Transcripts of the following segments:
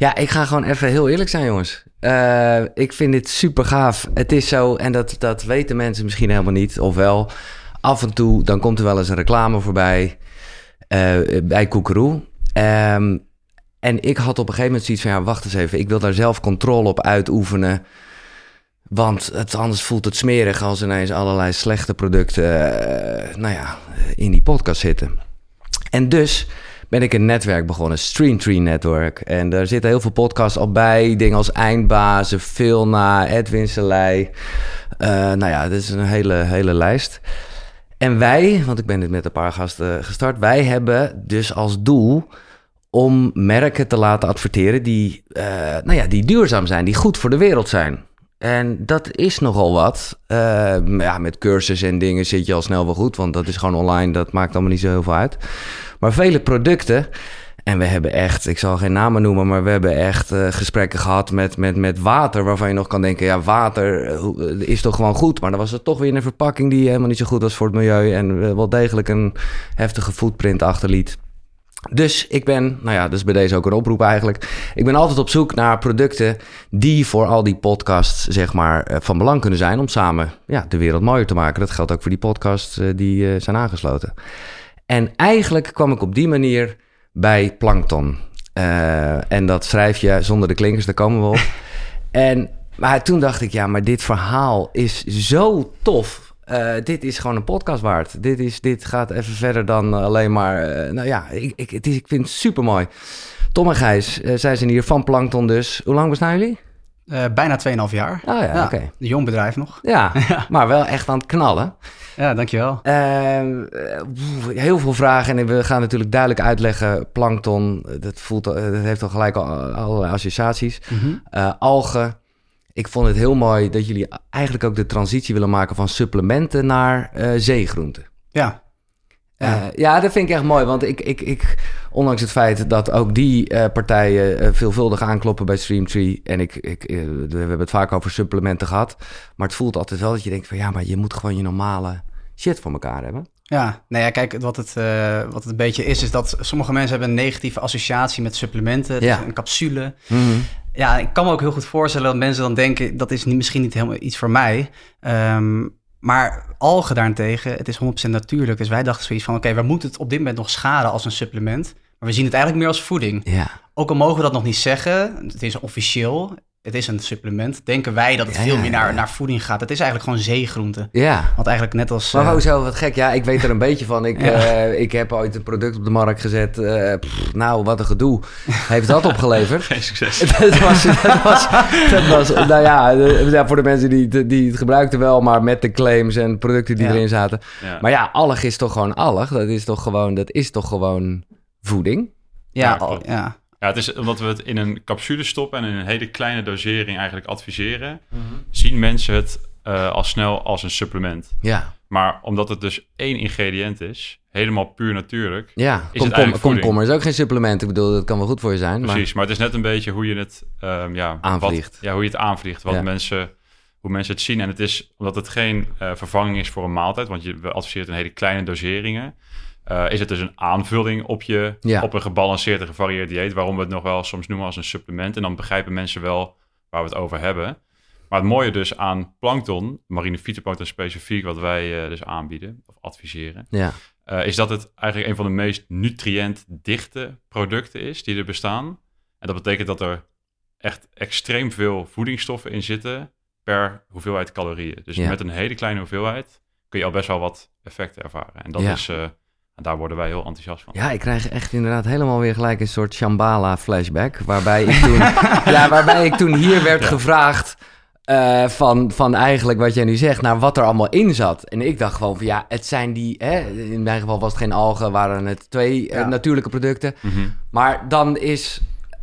Ja, ik ga gewoon even heel eerlijk zijn, jongens. Uh, ik vind dit super gaaf. Het is zo, en dat, dat weten mensen misschien helemaal niet, of wel. Af en toe, dan komt er wel eens een reclame voorbij uh, bij Koekeroe. Um, en ik had op een gegeven moment zoiets van, ja, wacht eens even. Ik wil daar zelf controle op uitoefenen. Want het, anders voelt het smerig als ineens allerlei slechte producten, uh, nou ja, in die podcast zitten. En dus ben ik een netwerk begonnen, Streamtree Network. En daar zitten heel veel podcasts al bij. Dingen als Eindbazen, Filna, Edwin Selei. Uh, nou ja, dit is een hele, hele lijst. En wij, want ik ben dit met een paar gasten gestart, wij hebben dus als doel om merken te laten adverteren die, uh, nou ja, die duurzaam zijn, die goed voor de wereld zijn. En dat is nogal wat. Uh, ja, met cursussen en dingen zit je al snel wel goed, want dat is gewoon online, dat maakt allemaal niet zo heel veel uit. Maar vele producten, en we hebben echt, ik zal geen namen noemen, maar we hebben echt uh, gesprekken gehad met, met, met water, waarvan je nog kan denken, ja, water is toch gewoon goed. Maar dan was het toch weer een verpakking die helemaal niet zo goed was voor het milieu en wel degelijk een heftige footprint achterliet. Dus ik ben, nou ja, dus bij deze ook een oproep eigenlijk. Ik ben altijd op zoek naar producten die voor al die podcasts, zeg maar, eh, van belang kunnen zijn om samen ja, de wereld mooier te maken. Dat geldt ook voor die podcasts uh, die uh, zijn aangesloten. En eigenlijk kwam ik op die manier bij Plankton. Uh, en dat schrijf je zonder de klinkers, daar komen we op. en, maar toen dacht ik, ja, maar dit verhaal is zo tof. Uh, dit is gewoon een podcast waard. Dit, is, dit gaat even verder dan alleen maar. Uh, nou ja, ik, ik, het is, ik vind het super mooi. Tom en Gijs, uh, zij zijn hier van Plankton dus. Hoe lang bestaan jullie? bijna 2,5 jaar. Oh ja, ja oké. Een jong bedrijf nog. Ja, maar wel echt aan het knallen. Ja, dankjewel. heel veel vragen en we gaan natuurlijk duidelijk uitleggen. Plankton, dat, voelt, dat heeft al gelijk al, allerlei associaties. Mm -hmm. algen, ik vond het heel mooi dat jullie eigenlijk ook de transitie willen maken van supplementen naar uh, zeegroenten. Ja. Ja. Uh, ja, dat vind ik echt mooi. Want ik, ik, ik ondanks het feit dat ook die uh, partijen veelvuldig aankloppen bij Streamtree. En ik, ik, we hebben het vaak over supplementen gehad. Maar het voelt altijd wel dat je denkt van ja, maar je moet gewoon je normale shit voor elkaar hebben. Ja, nou ja, kijk, wat het, uh, wat het een beetje is, is dat sommige mensen hebben een negatieve associatie met supplementen. Ja. een capsule. Mm -hmm. Ja, ik kan me ook heel goed voorstellen dat mensen dan denken, dat is niet, misschien niet helemaal iets voor mij. Um, maar algen daarentegen, het is 100% natuurlijk. Dus wij dachten zoiets van, oké, okay, we moeten het op dit moment nog schaden als een supplement. Maar we zien het eigenlijk meer als voeding. Ja. Ook al mogen we dat nog niet zeggen, het is officieel het is een supplement. Denken wij dat het ja, veel meer naar, naar voeding gaat. Het is eigenlijk gewoon zeegroente. Ja. Want eigenlijk net als... Maar uh, zo, wat gek. Ja, ik weet er een beetje van. Ik, ja. uh, ik heb ooit een product op de markt gezet. Uh, pff, nou, wat een gedoe. Heeft dat opgeleverd? Geen succes. dat, was, dat, was, dat was... Nou ja, ja, voor de mensen die, die het gebruikten wel... maar met de claims en producten die erin zaten. Maar ja, allig is toch gewoon allig? Dat is toch gewoon, dat is toch gewoon voeding? Ja, al, ja. Ja, het is omdat we het in een capsule stoppen en in een hele kleine dosering eigenlijk adviseren, mm -hmm. zien mensen het uh, al snel als een supplement. Ja. Maar omdat het dus één ingrediënt is, helemaal puur natuurlijk. Ja, is het komkommer is ook geen supplement. Ik bedoel, dat kan wel goed voor je zijn. Precies, maar, maar het is net een beetje hoe je het um, ja, aanvliegt. Wat, ja, hoe je het aanvliegt. Wat ja. mensen, hoe mensen het zien. En het is omdat het geen uh, vervanging is voor een maaltijd, want je adviseert in hele kleine doseringen. Uh, is het dus een aanvulling op, je, ja. op een gebalanceerd en gevarieerd dieet, waarom we het nog wel soms noemen als een supplement. En dan begrijpen mensen wel waar we het over hebben. Maar het mooie dus aan plankton, marine fytoplankton specifiek, wat wij uh, dus aanbieden of adviseren, ja. uh, is dat het eigenlijk een van de meest nutriëntdichte producten is die er bestaan. En dat betekent dat er echt extreem veel voedingsstoffen in zitten per hoeveelheid calorieën. Dus ja. met een hele kleine hoeveelheid kun je al best wel wat effecten ervaren. En dat is uh, daar worden wij heel enthousiast van. Ja, ik krijg echt inderdaad helemaal weer gelijk een soort Shambhala flashback. Waarbij ik toen, ja, waarbij ik toen hier werd ja. gevraagd uh, van, van eigenlijk wat jij nu zegt, naar wat er allemaal in zat. En ik dacht gewoon van ja, het zijn die, hè, in mijn geval was het geen algen, waren het twee ja. uh, natuurlijke producten. Mm -hmm. Maar dan is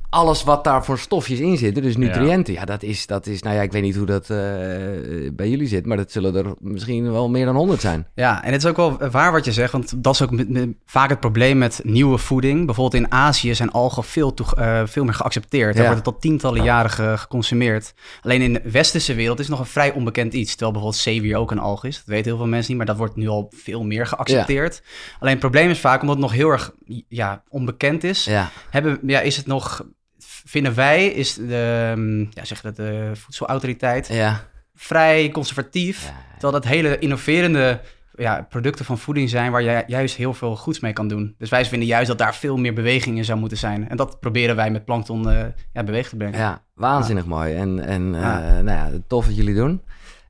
alles wat daar voor stofjes in zitten, dus nutriënten, ja, ja dat, is, dat is, nou ja, ik weet niet hoe dat uh, bij jullie zit, maar dat zullen er misschien wel meer dan 100 zijn. Ja, en het is ook wel waar wat je zegt, want dat is ook met, met, vaak het probleem met nieuwe voeding. Bijvoorbeeld in Azië zijn algen veel, toe, uh, veel meer geaccepteerd. Daar ja. wordt het tot tientallen jaren ge, geconsumeerd. Alleen in de westerse wereld is het nog een vrij onbekend iets, terwijl bijvoorbeeld zeewier ook een alg is. Dat weten heel veel mensen niet, maar dat wordt nu al veel meer geaccepteerd. Ja. Alleen het probleem is vaak, omdat het nog heel erg ja, onbekend is, hebben, ja, is het nog vinden wij, is de, ehm, ja, zeg dat de voedselautoriteit ja. vrij conservatief. Ja. Terwijl dat hele innoverende ja, producten van voeding zijn waar je juist heel veel goeds mee kan doen. Dus wij vinden juist dat daar veel meer beweging in zou moeten zijn. En dat proberen wij met Plankton uh, ja, beweeg te brengen. Ja, waanzinnig mooi. En, en uh, nou ja, tof wat jullie doen.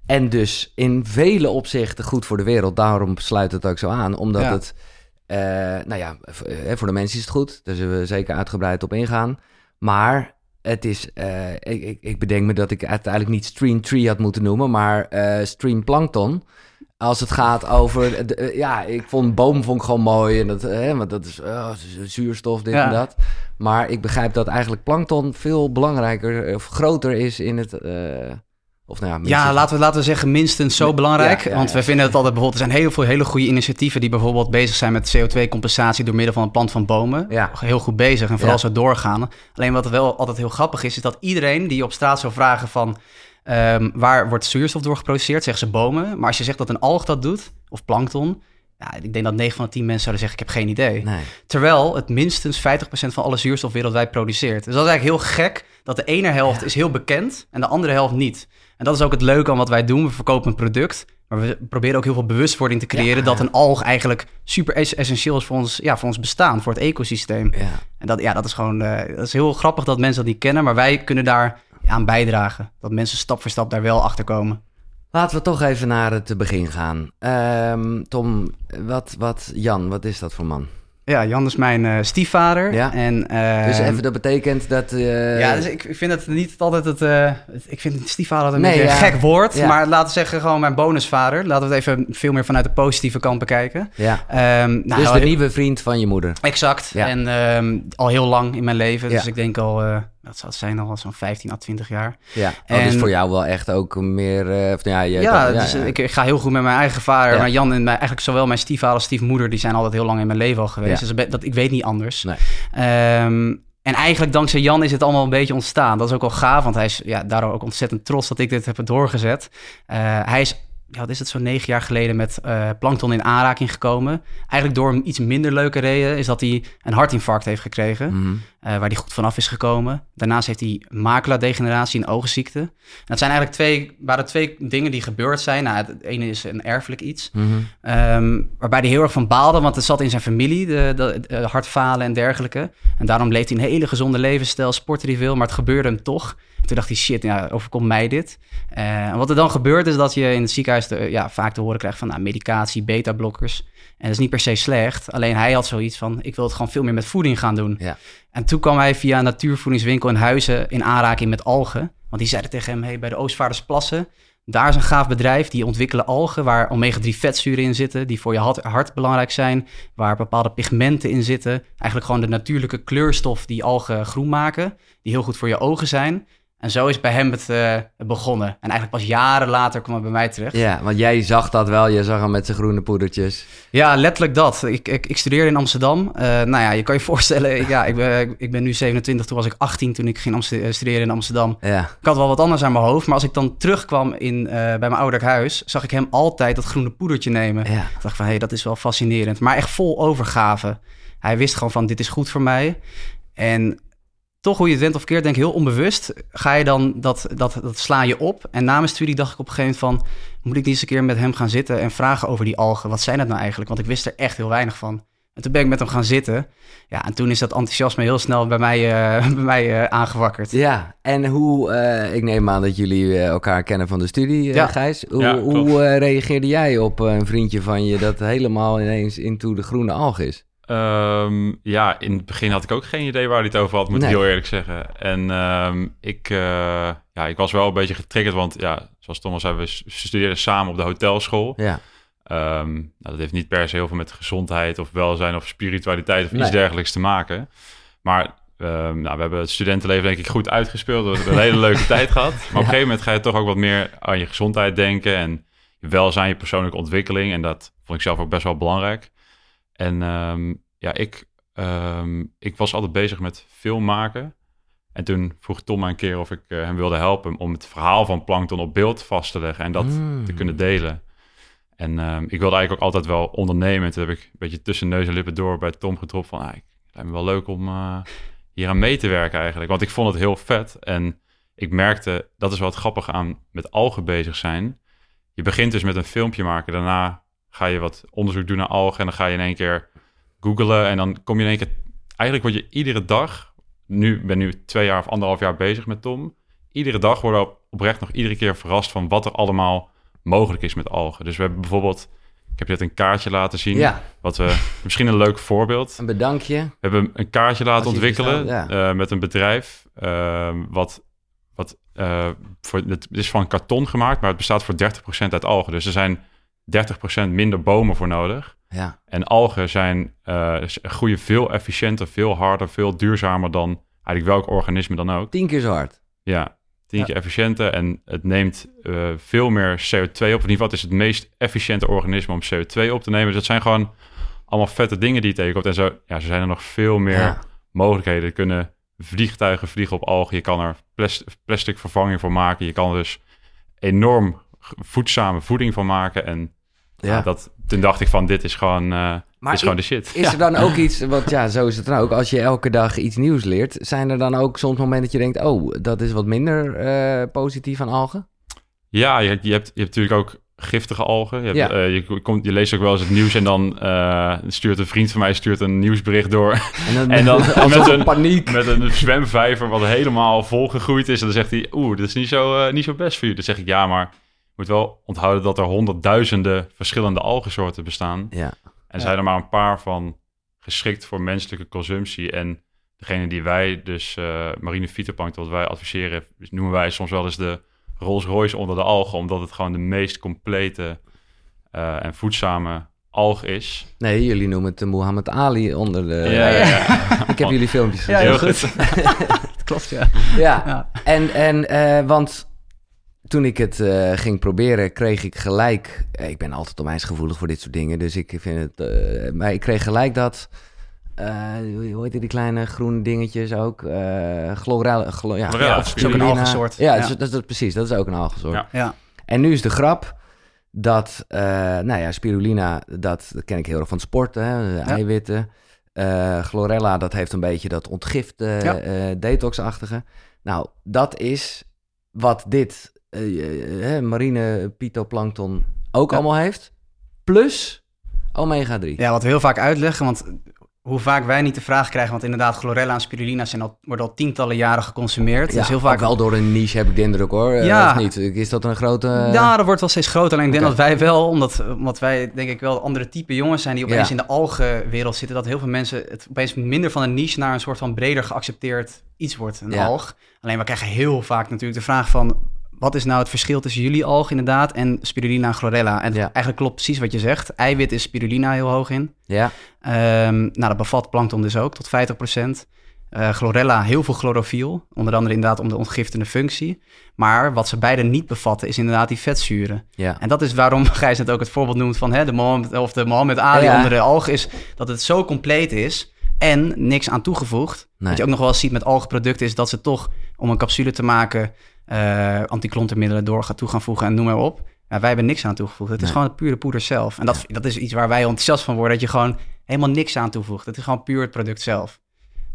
En dus in vele opzichten goed voor de wereld. Daarom sluit het ook zo aan. Omdat het, uh, nou ja, voor de mensen is het goed. Daar zullen we zeker uitgebreid op ingaan. Maar het is, ik, ik, ik, bedenk me dat ik uiteindelijk niet Stream Tree had moeten noemen, maar Stream Plankton. Als het gaat over, de, ja, ik vond boom vond ik gewoon mooi. En dat, hè, want dat is oh, zuurstof, dit en dat. Maar ik begrijp dat eigenlijk plankton veel belangrijker of groter is in het... Of nou ja, ja, laten we, laten we zeggen minstens zo belangrijk. want we vinden het altijd bijvoorbeeld... Er zijn heel veel hele goede initiatieven... die bijvoorbeeld bezig zijn met CO2-compensatie... door middel van een plant van bomen. Ja. Heel goed bezig en vooral zo doorgaan. Alleen wat wel altijd heel grappig is... is dat iedereen die op straat zou vragen van... Um, waar wordt zuurstof door geproduceerd? Zeggen ze bomen. Maar als je zegt dat een alg dat doet, of plankton... Ja, ik denk dat 9 van de 10 mensen zouden zeggen, ik heb geen idee. Nee. Terwijl het minstens 50% van alle zuurstof wereldwijd produceert. Dus dat is eigenlijk heel gek dat de ene helft is heel bekend en de andere helft niet. En dat is ook het leuke aan wat wij doen. We verkopen een product, maar we proberen ook heel veel bewustwording te creëren... dat een alg eigenlijk super essentieel is voor ons, ja, voor ons bestaan, voor het ecosysteem. En dat, ja, dat is gewoon uh, dat is heel grappig dat mensen dat niet kennen, maar wij kunnen daar aan bijdragen. Dat mensen stap voor stap daar wel achter komen. Laten we toch even naar het begin gaan. Um, Tom, wat, wat, Jan, wat is dat voor man? Ja, Jan is mijn uh, stiefvader. Ja. En, uh, dus even, dat betekent dat... Uh... Ja, dus ik, ik vind het niet altijd het... Uh, ik vind stiefvader een beetje een gek woord. Ja. Maar laten we zeggen gewoon mijn bonusvader. Laten we het even veel meer vanuit de positieve kant bekijken. Ja. Um, nou, dus de nieuwe vriend van je moeder. Exact. En um, al heel lang in mijn leven. Dus ik denk al dat zou zijn al zo'n 15 à 20 jaar. Ja, oh, dus voor jou wel echt ook meer... Uh, ja, je, ja, dus Ik, ik, ga heel goed met mijn eigen vader. Maar Jan en mijn, eigenlijk zowel mijn stiefvader als stiefmoeder... die zijn altijd heel lang in mijn leven al geweest. Dus dat, ik weet niet anders. Nee. Um, en eigenlijk dankzij Jan is het allemaal een beetje ontstaan. Dat is ook wel gaaf, want hij is ja, daardoor ook ontzettend trots dat ik dit heb doorgezet. Uh, hij is ja, wat is het, zo'n negen jaar geleden met uh, Plankton in aanraking gekomen. Eigenlijk door een iets minder leuke reden is dat hij een hartinfarct heeft gekregen, mhm. eh, waar hij goed vanaf is gekomen. Daarnaast heeft hij macula-degeneratie en oogziekte. En dat zijn eigenlijk twee, waren twee dingen die gebeurd zijn. Nou, het ene is een erfelijk iets, mhm. ehm, waarbij hij heel erg van baalde, want het zat in zijn familie, de, de, de, hartfalen en dergelijke. En daarom leeft hij een hele gezonde levensstijl, sportte hij veel, maar het gebeurde hem toch. Toen dacht hij, shit, ja, overkomt mij dit? Uh, en wat er dan gebeurt is dat je in het ziekenhuis de, ja, vaak te horen krijgt van nou, medicatie, beta-blokkers. En dat is niet per se slecht. Alleen hij had zoiets van, ik wil het gewoon veel meer met voeding gaan doen. Ja. En toen kwam hij via een natuurvoedingswinkel in Huizen in aanraking met algen. Want die zeiden tegen hem, hey, bij de Oostvaardersplassen... Daar is een gaaf bedrijf, die ontwikkelen algen waar omega-3 vetzuren in zitten, die voor je hart, belangrijk zijn, waar bepaalde pigmenten in zitten. Eigenlijk gewoon de natuurlijke kleurstof die algen groen maken, die heel goed voor je ogen zijn. En zo is bij hem het uh, begonnen. En eigenlijk pas jaren later kwam het bij mij terecht. Ja, want jij zag dat wel. Je zag hem met zijn groene poedertjes. Ja, letterlijk dat. Ik, ik, ik studeerde in Amsterdam. Uh, nou ja, je kan je voorstellen. ja, ik ben, ik ben nu 27. Toen was ik 18 toen ik ging eh, studeren in Amsterdam. Ja. Ik had wel wat anders aan mijn hoofd. Maar als ik dan terugkwam in, uh, bij mijn ouderlijk huis... zag ik hem altijd dat groene poedertje nemen. Ja. Ik dacht van, hé, hey, dat is wel fascinerend. Maar echt vol overgave. Hij wist gewoon van, dit is goed voor mij. En toch hoe je het went of keert, denk ik heel onbewust, ga je dan dat, dat, dat sla je op. En na mijn studie dacht ik op een gegeven moment van, moet ik niet eens een keer met hem gaan zitten en vragen over die algen. Wat zijn dat nou eigenlijk? Want ik wist er echt heel weinig van. En toen ben ik met hem gaan zitten. Ja, en toen is dat enthousiasme heel snel bij mij, uh, bij mij uh, aangewakkerd. Ja, en hoe, uh, ik neem aan dat jullie elkaar kennen van de studie, ja. Gijs. Hoe, ja, hoe reageerde jij op een vriendje van je dat helemaal ineens into de groene alg is? Um, ja, in het begin had ik ook geen idee waar hij het over had, moet ik heel eerlijk zeggen. En um, ik, uh, ja, ik was wel een beetje getriggerd, want ja, zoals Thomas zei, we studeren samen op de hotelschool. Ja. Um, nou, dat heeft niet per se heel veel met gezondheid of welzijn of spiritualiteit of iets dergelijks te maken. Maar nou, we hebben het studentenleven denk ik goed uitgespeeld. We hebben een hele leuke tijd gehad. Maar op een gegeven moment ga je toch ook wat meer aan je gezondheid denken en je welzijn, je persoonlijke ontwikkeling. En dat vond ik zelf ook best wel belangrijk. En um, ja, ik, um, ik was altijd bezig met film maken. En toen vroeg Tom mij een keer of ik uh, hem wilde helpen om het verhaal van Plankton op beeld vast te leggen en dat mm. te kunnen delen. En um, ik wilde eigenlijk ook altijd wel ondernemen. Toen heb ik een beetje tussen neus en lippen door bij Tom getroffen van, ah, ik lijkt me wel leuk om uh, hier aan mee te werken eigenlijk. Want ik vond het heel vet. En ik merkte, dat is wat grappig aan met algen bezig zijn. Je begint dus met een filmpje maken. Daarna ga je wat onderzoek doen naar algen. En dan ga je in één keer googlen. En dan kom je in één keer... Eigenlijk word je iedere dag... Nu ben nu twee jaar of anderhalf jaar bezig met Tom. Iedere dag worden we oprecht nog iedere keer verrast van wat er allemaal mogelijk is met algen. Dus we hebben bijvoorbeeld ik heb je net een kaartje laten zien. Ja. Wat we, misschien een leuk voorbeeld. Een bedankje. We hebben een kaartje laten ontwikkelen uh, met een bedrijf. Uh, wat, wat uh, voor, het is van karton gemaakt, maar het bestaat voor 30% uit algen. Dus er zijn 30% minder bomen voor nodig. Ja. En algen zijn, uh, groeien veel efficiënter, veel harder, veel duurzamer dan eigenlijk welk organisme dan ook. Tien keer zo hard. Ja, tien keer efficiënter en het neemt uh, veel meer CO2 op. In ieder geval het is het meest efficiënte organisme om CO2 op te nemen. Dus dat zijn gewoon allemaal vette dingen die je tegenkomt. En zo, ja, zo zijn er nog veel meer ja. mogelijkheden. Er kunnen vliegtuigen vliegen op algen. Je kan er plastic, plastic vervanging voor maken. Je kan er dus enorm voedzame voeding van maken. En ja. dat, toen dacht ik van, dit is gewoon... Uh, maar is gewoon de shit. Is er dan ook iets, want ja, zo is het dan ook. Als je elke dag iets nieuws leert, zijn er dan ook soms momenten dat je denkt, oh, dat is wat minder uh, positief aan algen? Ja, je, je, hebt, je hebt natuurlijk ook giftige algen. Je, hebt, ja. uh, je, komt, je leest ook wel eens het nieuws en dan uh, stuurt een vriend van mij stuurt een nieuwsbericht door. En dan, en dan met, een, paniek. met een zwemvijver wat helemaal volgegroeid is. En dan zegt hij, oeh, dat is niet zo, uh, niet zo best voor je. Dan zeg ik, ja, maar moet wel onthouden dat er honderdduizenden verschillende algensoorten bestaan. Ja. En zijn er maar een paar van geschikt voor menselijke consumptie. En degene die wij, dus uh, marine fytoplankton, wat wij adviseren, noemen wij soms wel eens de Rolls Royce onder de algen, omdat het gewoon de meest complete uh, en voedzame alg is. Nee, jullie noemen het de Muhammad Ali onder de... Ja, ja, ja. Ik heb jullie filmpjes gezien. Ja, heel goed. Klopt, ja. Ja, en, en uh, want toen ik het uh, ging proberen, kreeg ik gelijk. Eh, ik ben altijd onwijs gevoelig voor dit soort dingen. Dus ik vind het. Uh, maar ik kreeg gelijk dat. hoe heet die kleine groene dingetjes ook? Uh, Glorel, glo, ja, ja, of ook een algensoort. Ja, ja. Dat, dat, precies. Dat is ook een algensoort. Ja. ja. En nu is de grap dat, nou ja, spirulina, dat, dat ken ik heel erg van sport, hè, eiwitten. Chlorella, dat heeft een beetje dat ontgift, detoxachtige. Nou, dat is wat dit uh, marine phytoplankton ook allemaal heeft. Plus omega 3. Ja, wat we heel vaak uitleggen, want hoe vaak wij niet de vraag krijgen, want inderdaad, chlorella en spirulina zijn al, worden al tientallen jaren geconsumeerd. Ja, dus heel vaak... wel door een niche heb ik de indruk hoor. Eh, ja. Of niet? Is dat een grote... Ja, dat wordt wel steeds groter. Alleen ik denk dat wij wel, omdat, omdat wij denk ik wel andere type jongens zijn die opeens in de algenwereld zitten, dat heel veel mensen het opeens minder van een niche naar een soort van breder geaccepteerd iets wordt, een alg. Alleen we krijgen heel vaak natuurlijk de vraag van, wat is nou het verschil tussen jullie alg inderdaad en spirulina en chlorella? En eigenlijk klopt precies wat je zegt. Eiwit is spirulina heel hoog in. Ja. Um, nou, dat bevat plankton dus ook tot 50%. Uh, chlorella heel veel chlorofiel, onder andere inderdaad om de ontgiftende functie. Maar wat ze beide niet bevatten is inderdaad die vetzuren. Ja. En dat is waarom Gijs net ook het voorbeeld noemt van hè, de Mohammed, of de Mohammed Ali ja. onder de alg is, dat het zo compleet is en niks aan toegevoegd. Nee. Wat je ook nog wel ziet met algenproducten is dat ze toch om een capsule te maken uh, antiklontermiddelen door gaat toe gaan voegen en noem maar op. Ja, wij hebben niks aan toegevoegd. Het is gewoon het pure poeder zelf. En dat, dat is iets waar wij enthousiast van worden, dat je gewoon helemaal niks aan toevoegt. Het is gewoon puur het product zelf.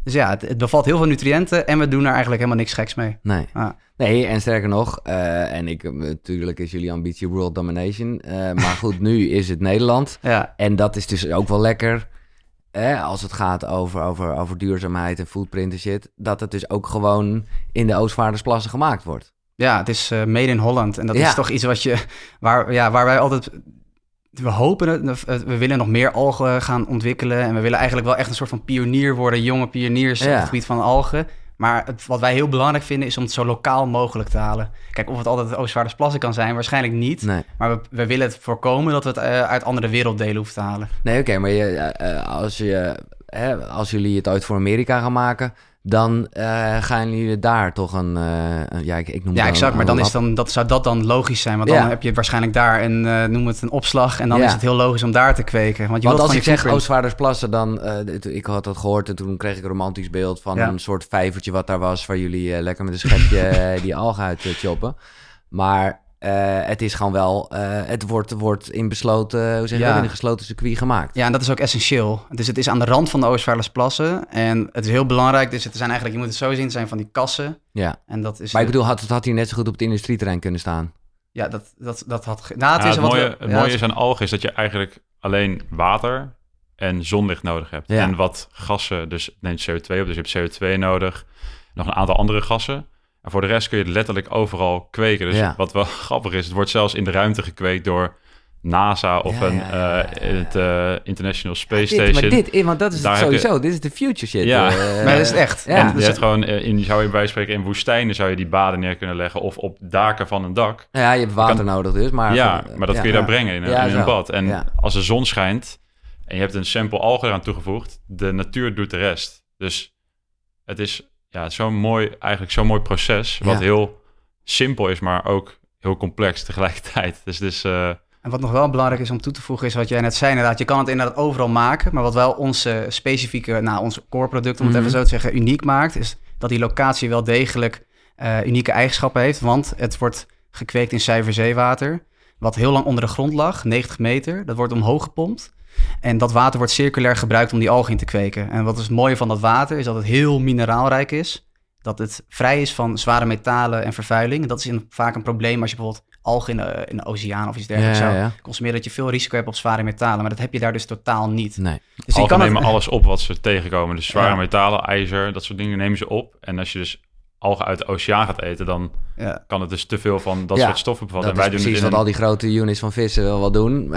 Dus ja, het, het, bevat heel veel nutriënten en we doen er eigenlijk helemaal niks geks mee. Nee, ah. nee en sterker nog, uh, en ik, natuurlijk is jullie ambitie world domination. Uh, maar goed, nu is het Nederland. Ja. En dat is dus ook wel lekker als het gaat over, over, over duurzaamheid en footprint en shit, dat het dus ook gewoon in de Oostvaardersplassen gemaakt wordt. Ja, het is uh, made in Holland. En dat is toch iets wat je, waar, ja, waar wij altijd, we hopen, het, we willen nog meer algen gaan ontwikkelen. En we willen eigenlijk wel echt een soort van pionier worden, jonge pioniers op het gebied van algen. Maar het, wat wij heel belangrijk vinden is om het zo lokaal mogelijk te halen. Kijk, of het altijd het Oostvaardersplassen kan zijn, waarschijnlijk niet. Nee. Maar we, we, willen het voorkomen dat we het uh, uit andere werelddelen hoeven te halen. Nee, oké, okay, maar je, uh, als, je, hè, als jullie het uit voor Amerika gaan maken, dan uh, gaan jullie daar toch een, uh, ja, ik, ik noem ja, exact, maar dan is dan dat zou dat dan logisch zijn, want dan ja. heb je waarschijnlijk daar een uh, noem het een opslag en dan ja. is het heel logisch om daar te kweken. Want, je want als ik zeg Oostvaardersplassen, dan ik had dat gehoord en toen kreeg ik een romantisch beeld van een soort vijvertje wat daar was waar jullie lekker met een schepje die algen uit choppen. Maar het is gewoon wel, het wordt, wordt in besloten, hoe zeg je ja. in een gesloten circuit gemaakt. Ja, en dat is ook essentieel. Dus het is aan de rand van de Oostvaardersplassen en het is heel belangrijk. Dus het zijn eigenlijk, je moet het zo zien, het zijn van die kassen. Ja. En dat is maar ik bedoel, had, het had hier net zo goed op het industrieterrein kunnen staan. Ja, dat, dat, dat had... Nou, het, is het mooie, het mooie is aan algen is dat je eigenlijk alleen water en zonlicht nodig hebt. En wat gassen, dus neemt CO2 op, dus je hebt CO2 nodig. Nog een aantal andere gassen. En voor de rest kun je het letterlijk overal kweken. Dus wat wel grappig is, het wordt zelfs in de ruimte gekweekt door NASA of een uh, het uh, International Space Station. Maar dit, want dat is het sowieso. Dit is de future shit. Ja, uh, maar dat is het echt. Ja. En je hebt gewoon in zou je bij spreken in woestijnen zou je die baden neer kunnen leggen of op daken van een dak. Ja, je hebt water nodig dus, maar ja, maar dat kun je daar brengen in, in een bad. En als de zon schijnt en je hebt een sample algen eraan toegevoegd, de natuur doet de rest. Dus het is ja, zo'n mooi, eigenlijk zo'n mooi proces, wat heel simpel is, maar ook heel complex tegelijkertijd. Dus, dus uh, en wat nog wel belangrijk is om toe te voegen, is wat jij net zei inderdaad. Je kan het inderdaad overal maken, maar wat wel onze specifieke, nou, ons core product, om het even mhm. zo te zeggen, uniek maakt, is dat die locatie wel degelijk uh, unieke eigenschappen heeft. Want het wordt gekweekt in zuiver zeewater, wat heel lang onder de grond lag, 90 meter. Dat wordt omhoog gepompt. En dat water wordt circulair gebruikt om die algen in te kweken. En wat is het mooie van dat water, is dat het heel mineraalrijk is. Dat het vrij is van zware metalen en vervuiling. Dat is in, vaak een probleem als je bijvoorbeeld algen in de, in de oceaan of iets dergelijks ja, zou consumeren. Dat je veel risico hebt op zware metalen. Maar dat heb je daar dus totaal niet. Nee. Dus algen kan nemen alles op wat ze tegenkomen. Dus zware metalen, ijzer, dat soort dingen nemen ze op. En als je dus algen uit de oceaan gaat eten, dan ja. kan het dus te veel van dat soort stoffen bevatten. Dat en wij is precies wat al die grote units van vissen wel wat doen. Uh,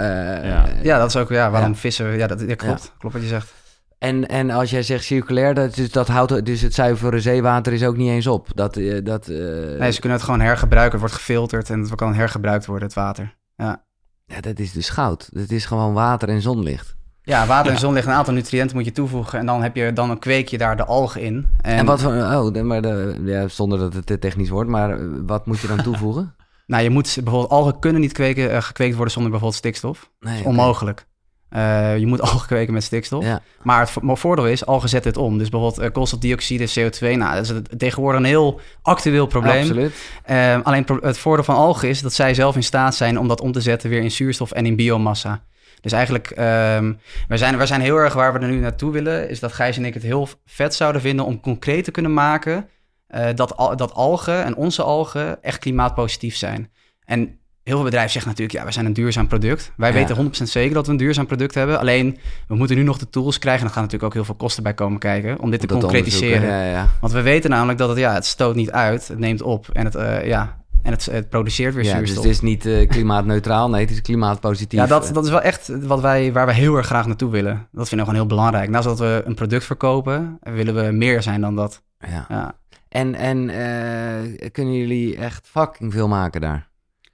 ja. ja, dat is ook ja, waarom vissen... Ja, dat, klopt. Klopt wat je zegt. En, en als jij zegt circulair, dat, dus dat houdt dus het zuivere zeewater is ook niet eens op. Dat, uh, dat, uh... Nee, ze kunnen het gewoon hergebruiken. Het wordt gefilterd en het kan hergebruikt worden, het water. Ja. ja, dat is dus goud. Het is gewoon water en zonlicht. Ja, water en zonlicht, een aantal nutriënten moet je toevoegen. En dan heb je dan een kweekje daar de algen in. En, en wat voor, oh, maar de, ja, zonder dat het te technisch wordt, maar eh, wat moet je dan toevoegen? nou, je moet bijvoorbeeld, algen kunnen niet kweken, uh, gekweekt worden zonder bijvoorbeeld stikstof. Nee, dat is onmogelijk. Uh, je moet algen kweken met stikstof. Ja. Maar het voordeel is, algen zetten het om. Dus bijvoorbeeld uh, koolstofdioxide, CO2. Nou, dat is het, tegenwoordig een heel actueel probleem. Absoluut. Uh, alleen het voordeel van algen is dat zij zelf in staat zijn om dat om te zetten weer in zuurstof en in biomassa. Dus eigenlijk, um, wij, zijn, wij zijn heel erg waar we er nu naartoe willen, is dat Gijs en ik het heel vet zouden vinden om concreet te kunnen maken uh, dat, al, dat algen en onze algen echt klimaatpositief zijn. En heel veel bedrijven zeggen natuurlijk, ja, wij zijn een duurzaam product. Wij weten 100% zeker dat we een duurzaam product hebben. Alleen, we moeten nu nog de tools krijgen. En er gaan natuurlijk ook heel veel kosten bij komen kijken om dit te concretiseren. Ja, ja. Want we weten namelijk dat het, ja, het stoot niet uit, het neemt op. En het, uh, ja, en het, het produceert weer ja, Dus het is niet uh, klimaatneutraal, nee, het is klimaatpositief. Ja, dat, dat is wel echt wat wij, waar we heel erg graag naartoe willen. Dat vinden we gewoon heel belangrijk. Naast dat we een product verkopen, willen we meer zijn dan dat. Ja. ja. En, en uh, kunnen jullie echt fucking veel maken daar?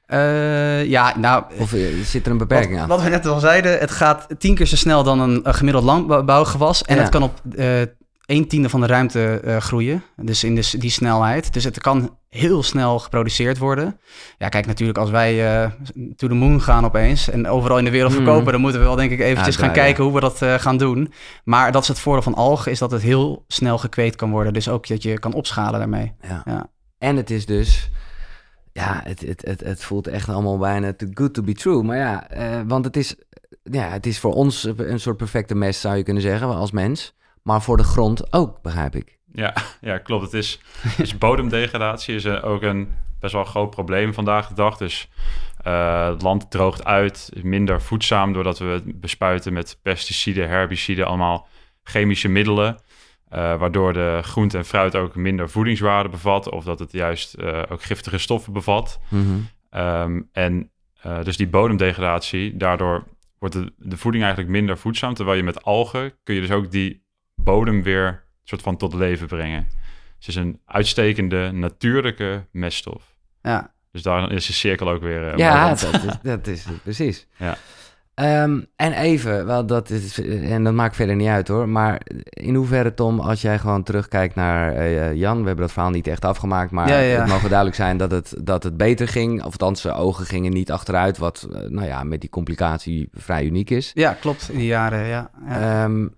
Uh, ja, nou... Of zit er een beperking wat, aan? Wat we net al zeiden, het gaat tien keer zo snel dan een, een gemiddeld landbouwgewas. En het kan op een tiende van de ruimte uh, groeien. Dus in de, die snelheid. Dus het kan heel snel geproduceerd worden. Ja, kijk, natuurlijk als wij uh, to the moon gaan opeens... en overal in de wereld hmm. verkopen... dan moeten we wel denk ik eventjes gaan kijken hoe we dat uh, gaan doen. Maar dat is het voordeel van algen... is dat het heel snel gekweekt kan worden. Dus ook dat je kan opschalen daarmee. Ja. ja. En het is dus... Ja, het, het, het, het voelt echt allemaal bijna too good to be true. Maar ja, uh, want het is, ja, het is voor ons een soort perfecte mes, zou je kunnen zeggen, als mens maar voor de grond ook, begrijp ik. Ja, ja klopt. Het is, is bodemdegradatie is ook een best wel groot probleem vandaag de dag. Dus uh, het land droogt uit, minder voedzaam doordat we het bespuiten met pesticiden, herbiciden, allemaal chemische middelen. Uh, waardoor de groente en fruit ook minder voedingswaarde bevat, of dat het juist uh, ook giftige stoffen bevat. Mm -hmm. um, en dus die bodemdegradatie, daardoor wordt de, de voeding eigenlijk minder voedzaam. Terwijl je met algen kun je dus ook die bodem weer soort van tot leven brengen. het is een uitstekende natuurlijke meststof. Ja. Dus daar is de cirkel ook weer. Uh, ja, dat is, dat is precies. Ja. Um, en even, wel dat is, en dat maakt verder niet uit hoor, maar in hoeverre Tom, als jij gewoon terugkijkt naar uh, Jan, we hebben dat verhaal niet echt afgemaakt, maar ja, ja. het mogen duidelijk zijn dat het, dat het beter ging, of althans zijn ogen gingen niet achteruit, wat uh, nou ja, met die complicatie vrij uniek is. Ja, klopt, in die jaren, ja. ja. Um,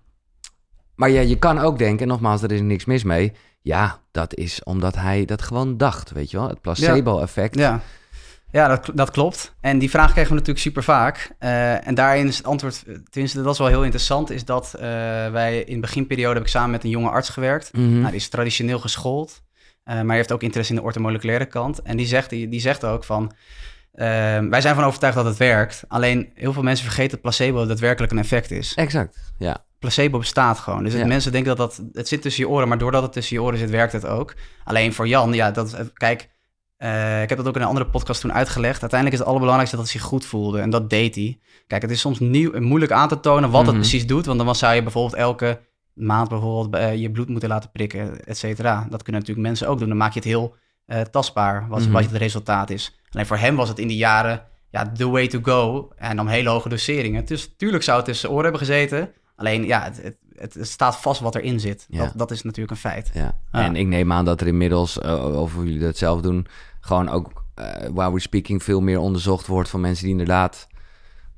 maar ja, je kan ook denken, nogmaals, er is niks mis mee. Ja, dat is omdat hij dat gewoon dacht, weet je wel. Het placebo-effect. Ja. Ja, dat, dat klopt. En die vraag krijgen we natuurlijk super vaak. Uh, en daarin is het antwoord, tenminste dat is wel heel interessant, is dat uh, wij in de beginperiode heb ik samen met een jonge arts gewerkt. Mm -hmm. nou, die is traditioneel geschoold, uh, maar heeft ook interesse in de ortomoleculaire kant. En die zegt, die, die zegt ook van, wij zijn van overtuigd dat het werkt. Alleen heel veel mensen vergeten dat placebo daadwerkelijk een effect is. Exact, ja. Placebo bestaat gewoon. Dus ja. mensen denken dat dat, het zit tussen je oren, maar doordat het tussen je oren zit, werkt het ook. Alleen voor Jan, ja, dat, kijk, uh, ik heb dat ook in een andere podcast toen uitgelegd. Uiteindelijk is het allerbelangrijkste dat hij zich goed voelde. En dat deed hij. Kijk, het is soms nieuw, moeilijk aan te tonen wat het precies doet. Want dan zou je bijvoorbeeld elke maand bijvoorbeeld uh, je bloed moeten laten prikken, et cetera. Dat kunnen natuurlijk mensen ook doen. Dan maak je het heel uh, tastbaar, wat, mm -hmm. wat het resultaat is. Alleen voor hem was het in die jaren ja, the way to go. En dan hele hoge doseringen. Dus tuurlijk zou het tussen oren hebben gezeten. Alleen ja, het, het, het, staat vast wat erin zit. Ja. Dat, dat, is natuurlijk een feit. Ja. En ik neem aan dat er inmiddels, uh, of jullie dat zelf doen, gewoon ook, uh, while we speaking, veel meer onderzocht wordt van mensen die inderdaad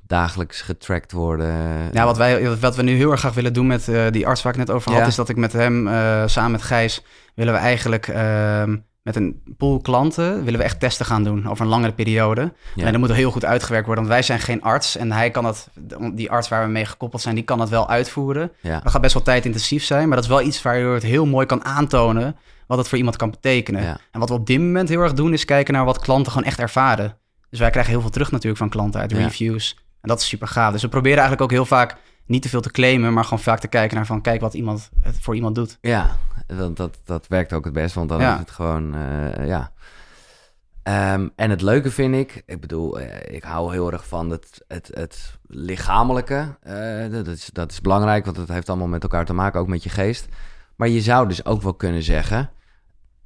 dagelijks getracked worden. Ja, wat, wij, wat we nu heel erg graag willen doen met uh, die arts waar ik net over had, ja. is dat ik met hem, samen met Gijs, willen we eigenlijk ehm, met een pool klanten willen we echt testen gaan doen over een langere periode. Ja. En dat moet heel goed uitgewerkt worden, want wij zijn geen arts en hij kan dat, die arts waar we mee gekoppeld zijn, die kan dat wel uitvoeren. Ja. Dat gaat best wel tijdintensief zijn, maar dat is wel iets waar je het heel mooi kan aantonen wat het voor iemand kan betekenen. Ja. En wat we op dit moment heel erg doen, is kijken naar wat klanten gewoon echt ervaren. Dus wij krijgen heel veel terug natuurlijk van klanten uit reviews. En dat is super gaaf. Dus we proberen eigenlijk ook heel vaak niet te veel te claimen, maar gewoon vaak te kijken naar van kijk wat iemand het voor iemand doet. Ja, dat, dat, dat werkt ook het best, want dan ja. is het gewoon, uh, ja. Um, en het leuke vind ik, ik bedoel, uh, ik hou heel erg van het, het, het lichamelijke. Uh, dat, is, dat is belangrijk, want het heeft allemaal met elkaar te maken, ook met je geest. Maar je zou dus ook wel kunnen zeggen,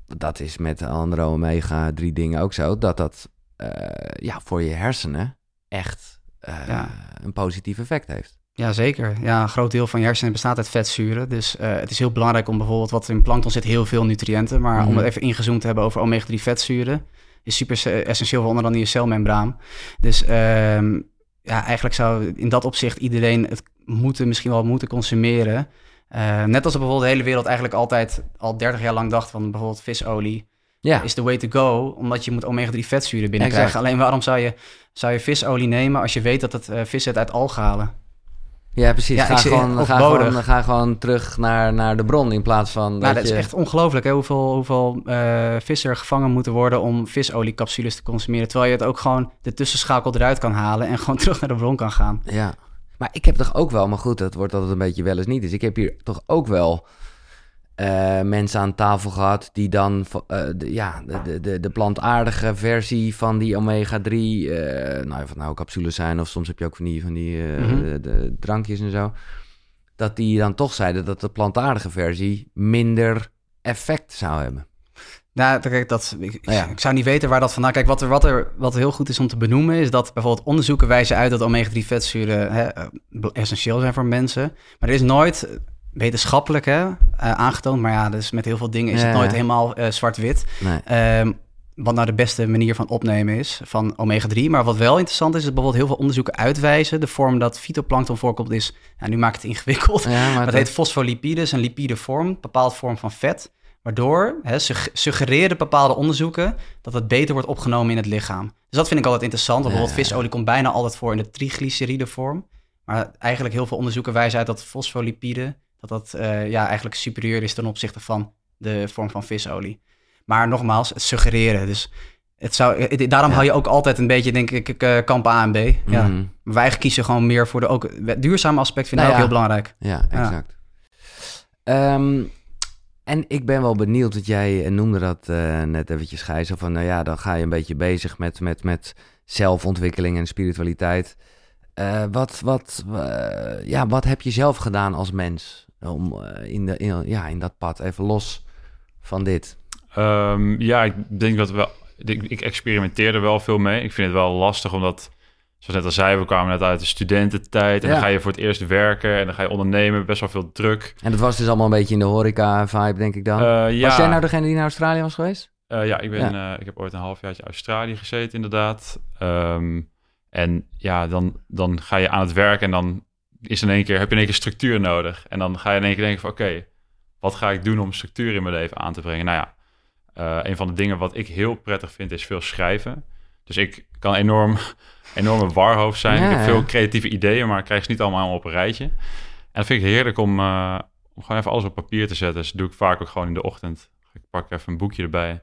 dat is met andere omega drie dingen ook zo, dat dat ja, voor je hersenen echt ja. een positief effect heeft. Ja, zeker. Ja, een groot deel van je hersenen bestaat uit vetzuren. Dus uh, het is heel belangrijk om bijvoorbeeld, wat in plankton zit, heel veel nutriënten. Maar mm -hmm. om het even ingezoomd te hebben over omega-3 vetzuren, is super essentieel voor onder andere je celmembraan. Dus um, ja, eigenlijk zou in dat opzicht iedereen het moeten, misschien wel moeten consumeren. Uh, net als bijvoorbeeld de hele wereld eigenlijk altijd al 30 jaar lang dacht van bijvoorbeeld visolie. Ja. is the way to go, omdat je moet omega-3 vetzuren binnenkrijgen. Alleen waarom zou je, zou je visolie nemen als je weet dat het uh, vis zit uit alghalen? Ja, precies. Ja, ga, gewoon, ga, gewoon, ga gewoon terug naar, naar de bron in plaats van. Nou, dat, is echt ongelooflijk hè? hoeveel, hoeveel uh, vissen er gevangen moeten worden om visoliecapsules te consumeren. Terwijl je het ook gewoon de tussenschakel eruit kan halen en gewoon terug naar de bron kan gaan. Ja, maar ik heb toch ook wel, maar goed, dat wordt altijd een beetje wel eens niet. Dus ik heb hier toch ook wel uh, mensen aan tafel gehad die dan uh, de, ja, de, de, de plantaardige versie van die omega-3, uh, nou, of nou capsules zijn of soms heb je ook van die, van die mm -hmm. de, de drankjes en zo, dat die dan toch zeiden dat de plantaardige versie minder effect zou hebben. Nou, kijk, dat, ik, nou ja. ik, zou niet weten waar dat vandaan... Kijk, wat er, wat, er, wat heel goed is om te benoemen... is dat bijvoorbeeld onderzoeken wijzen uit... dat omega-3 vetzuren hè, essentieel zijn voor mensen. Maar er is nooit wetenschappelijk hè, uh, aangetoond. Maar ja, dus met heel veel dingen is het nooit helemaal uh, zwart-wit. Nee. Um, wat nou de beste manier van opnemen is van omega-3. Maar wat wel interessant is, is bijvoorbeeld heel veel onderzoeken uitwijzen. De vorm dat fytoplankton voorkomt is, ja, nu maakt het ingewikkeld. Ja, maar dat, heet fosfolipides, een lipide vorm, een bepaald vorm van vet. Waardoor hè, suggereren bepaalde onderzoeken dat het beter wordt opgenomen in het lichaam. Dus dat vind ik altijd interessant. Bijvoorbeeld visolie komt bijna altijd voor in de triglyceride vorm. Maar eigenlijk heel veel onderzoeken wijzen uit dat fosfolipide dat dat uh, ja, eigenlijk superieur is ten opzichte van de vorm van visolie. Maar nogmaals, het suggereren. Dus het zou, eh, daarom ja. hou je ook altijd een beetje, denk ik, uh, kamp A en B. Ja. Mm -hmm. Maar wij kiezen gewoon meer voor de ook, duurzame aspect, vind ik nou, ook heel belangrijk. Ja, exact. Um, en ik ben wel benieuwd, dat jij noemde dat uh, net eventjes, Gijs. Van, nou ja, dan ga je een beetje bezig met, met, met zelfontwikkeling en spiritualiteit. Uh, wat, wat, uh, ja, wat heb je zelf gedaan als mens? Om uh, in, de, in, ja, in dat pad even los van dit? Um, ja, ik denk dat wel. Ik, ik experimenteerde wel veel mee. Ik vind het wel lastig omdat, zoals net al zei, we kwamen net uit de studententijd. En ja. dan ga je voor het eerst werken en dan ga je ondernemen, best wel veel druk. En dat was dus allemaal een beetje in de horeca-vibe, denk ik dan. Uh, ja. Was jij nou degene die naar Australië was geweest? Uh, ja, ik, ben, ja. ik heb ooit een halfjaartje Australië gezeten, inderdaad. Um, en ja, dan, dan ga je aan het werk en dan is in één keer, heb je in één keer structuur nodig. En dan ga je in één keer denken van oké, wat ga ik doen om structuur in mijn leven aan te brengen? Nou ja, uh, een van de dingen wat ik heel prettig vind is veel schrijven. Dus ik kan enorm, enorme warhoofd zijn. ik heb veel creatieve ideeën, maar ik krijg ze niet allemaal op een rijtje. En dat vind ik heerlijk om, uh, om gewoon even alles op papier te zetten. Dus dat doe ik vaak ook gewoon in de ochtend. Ik pak even een boekje erbij.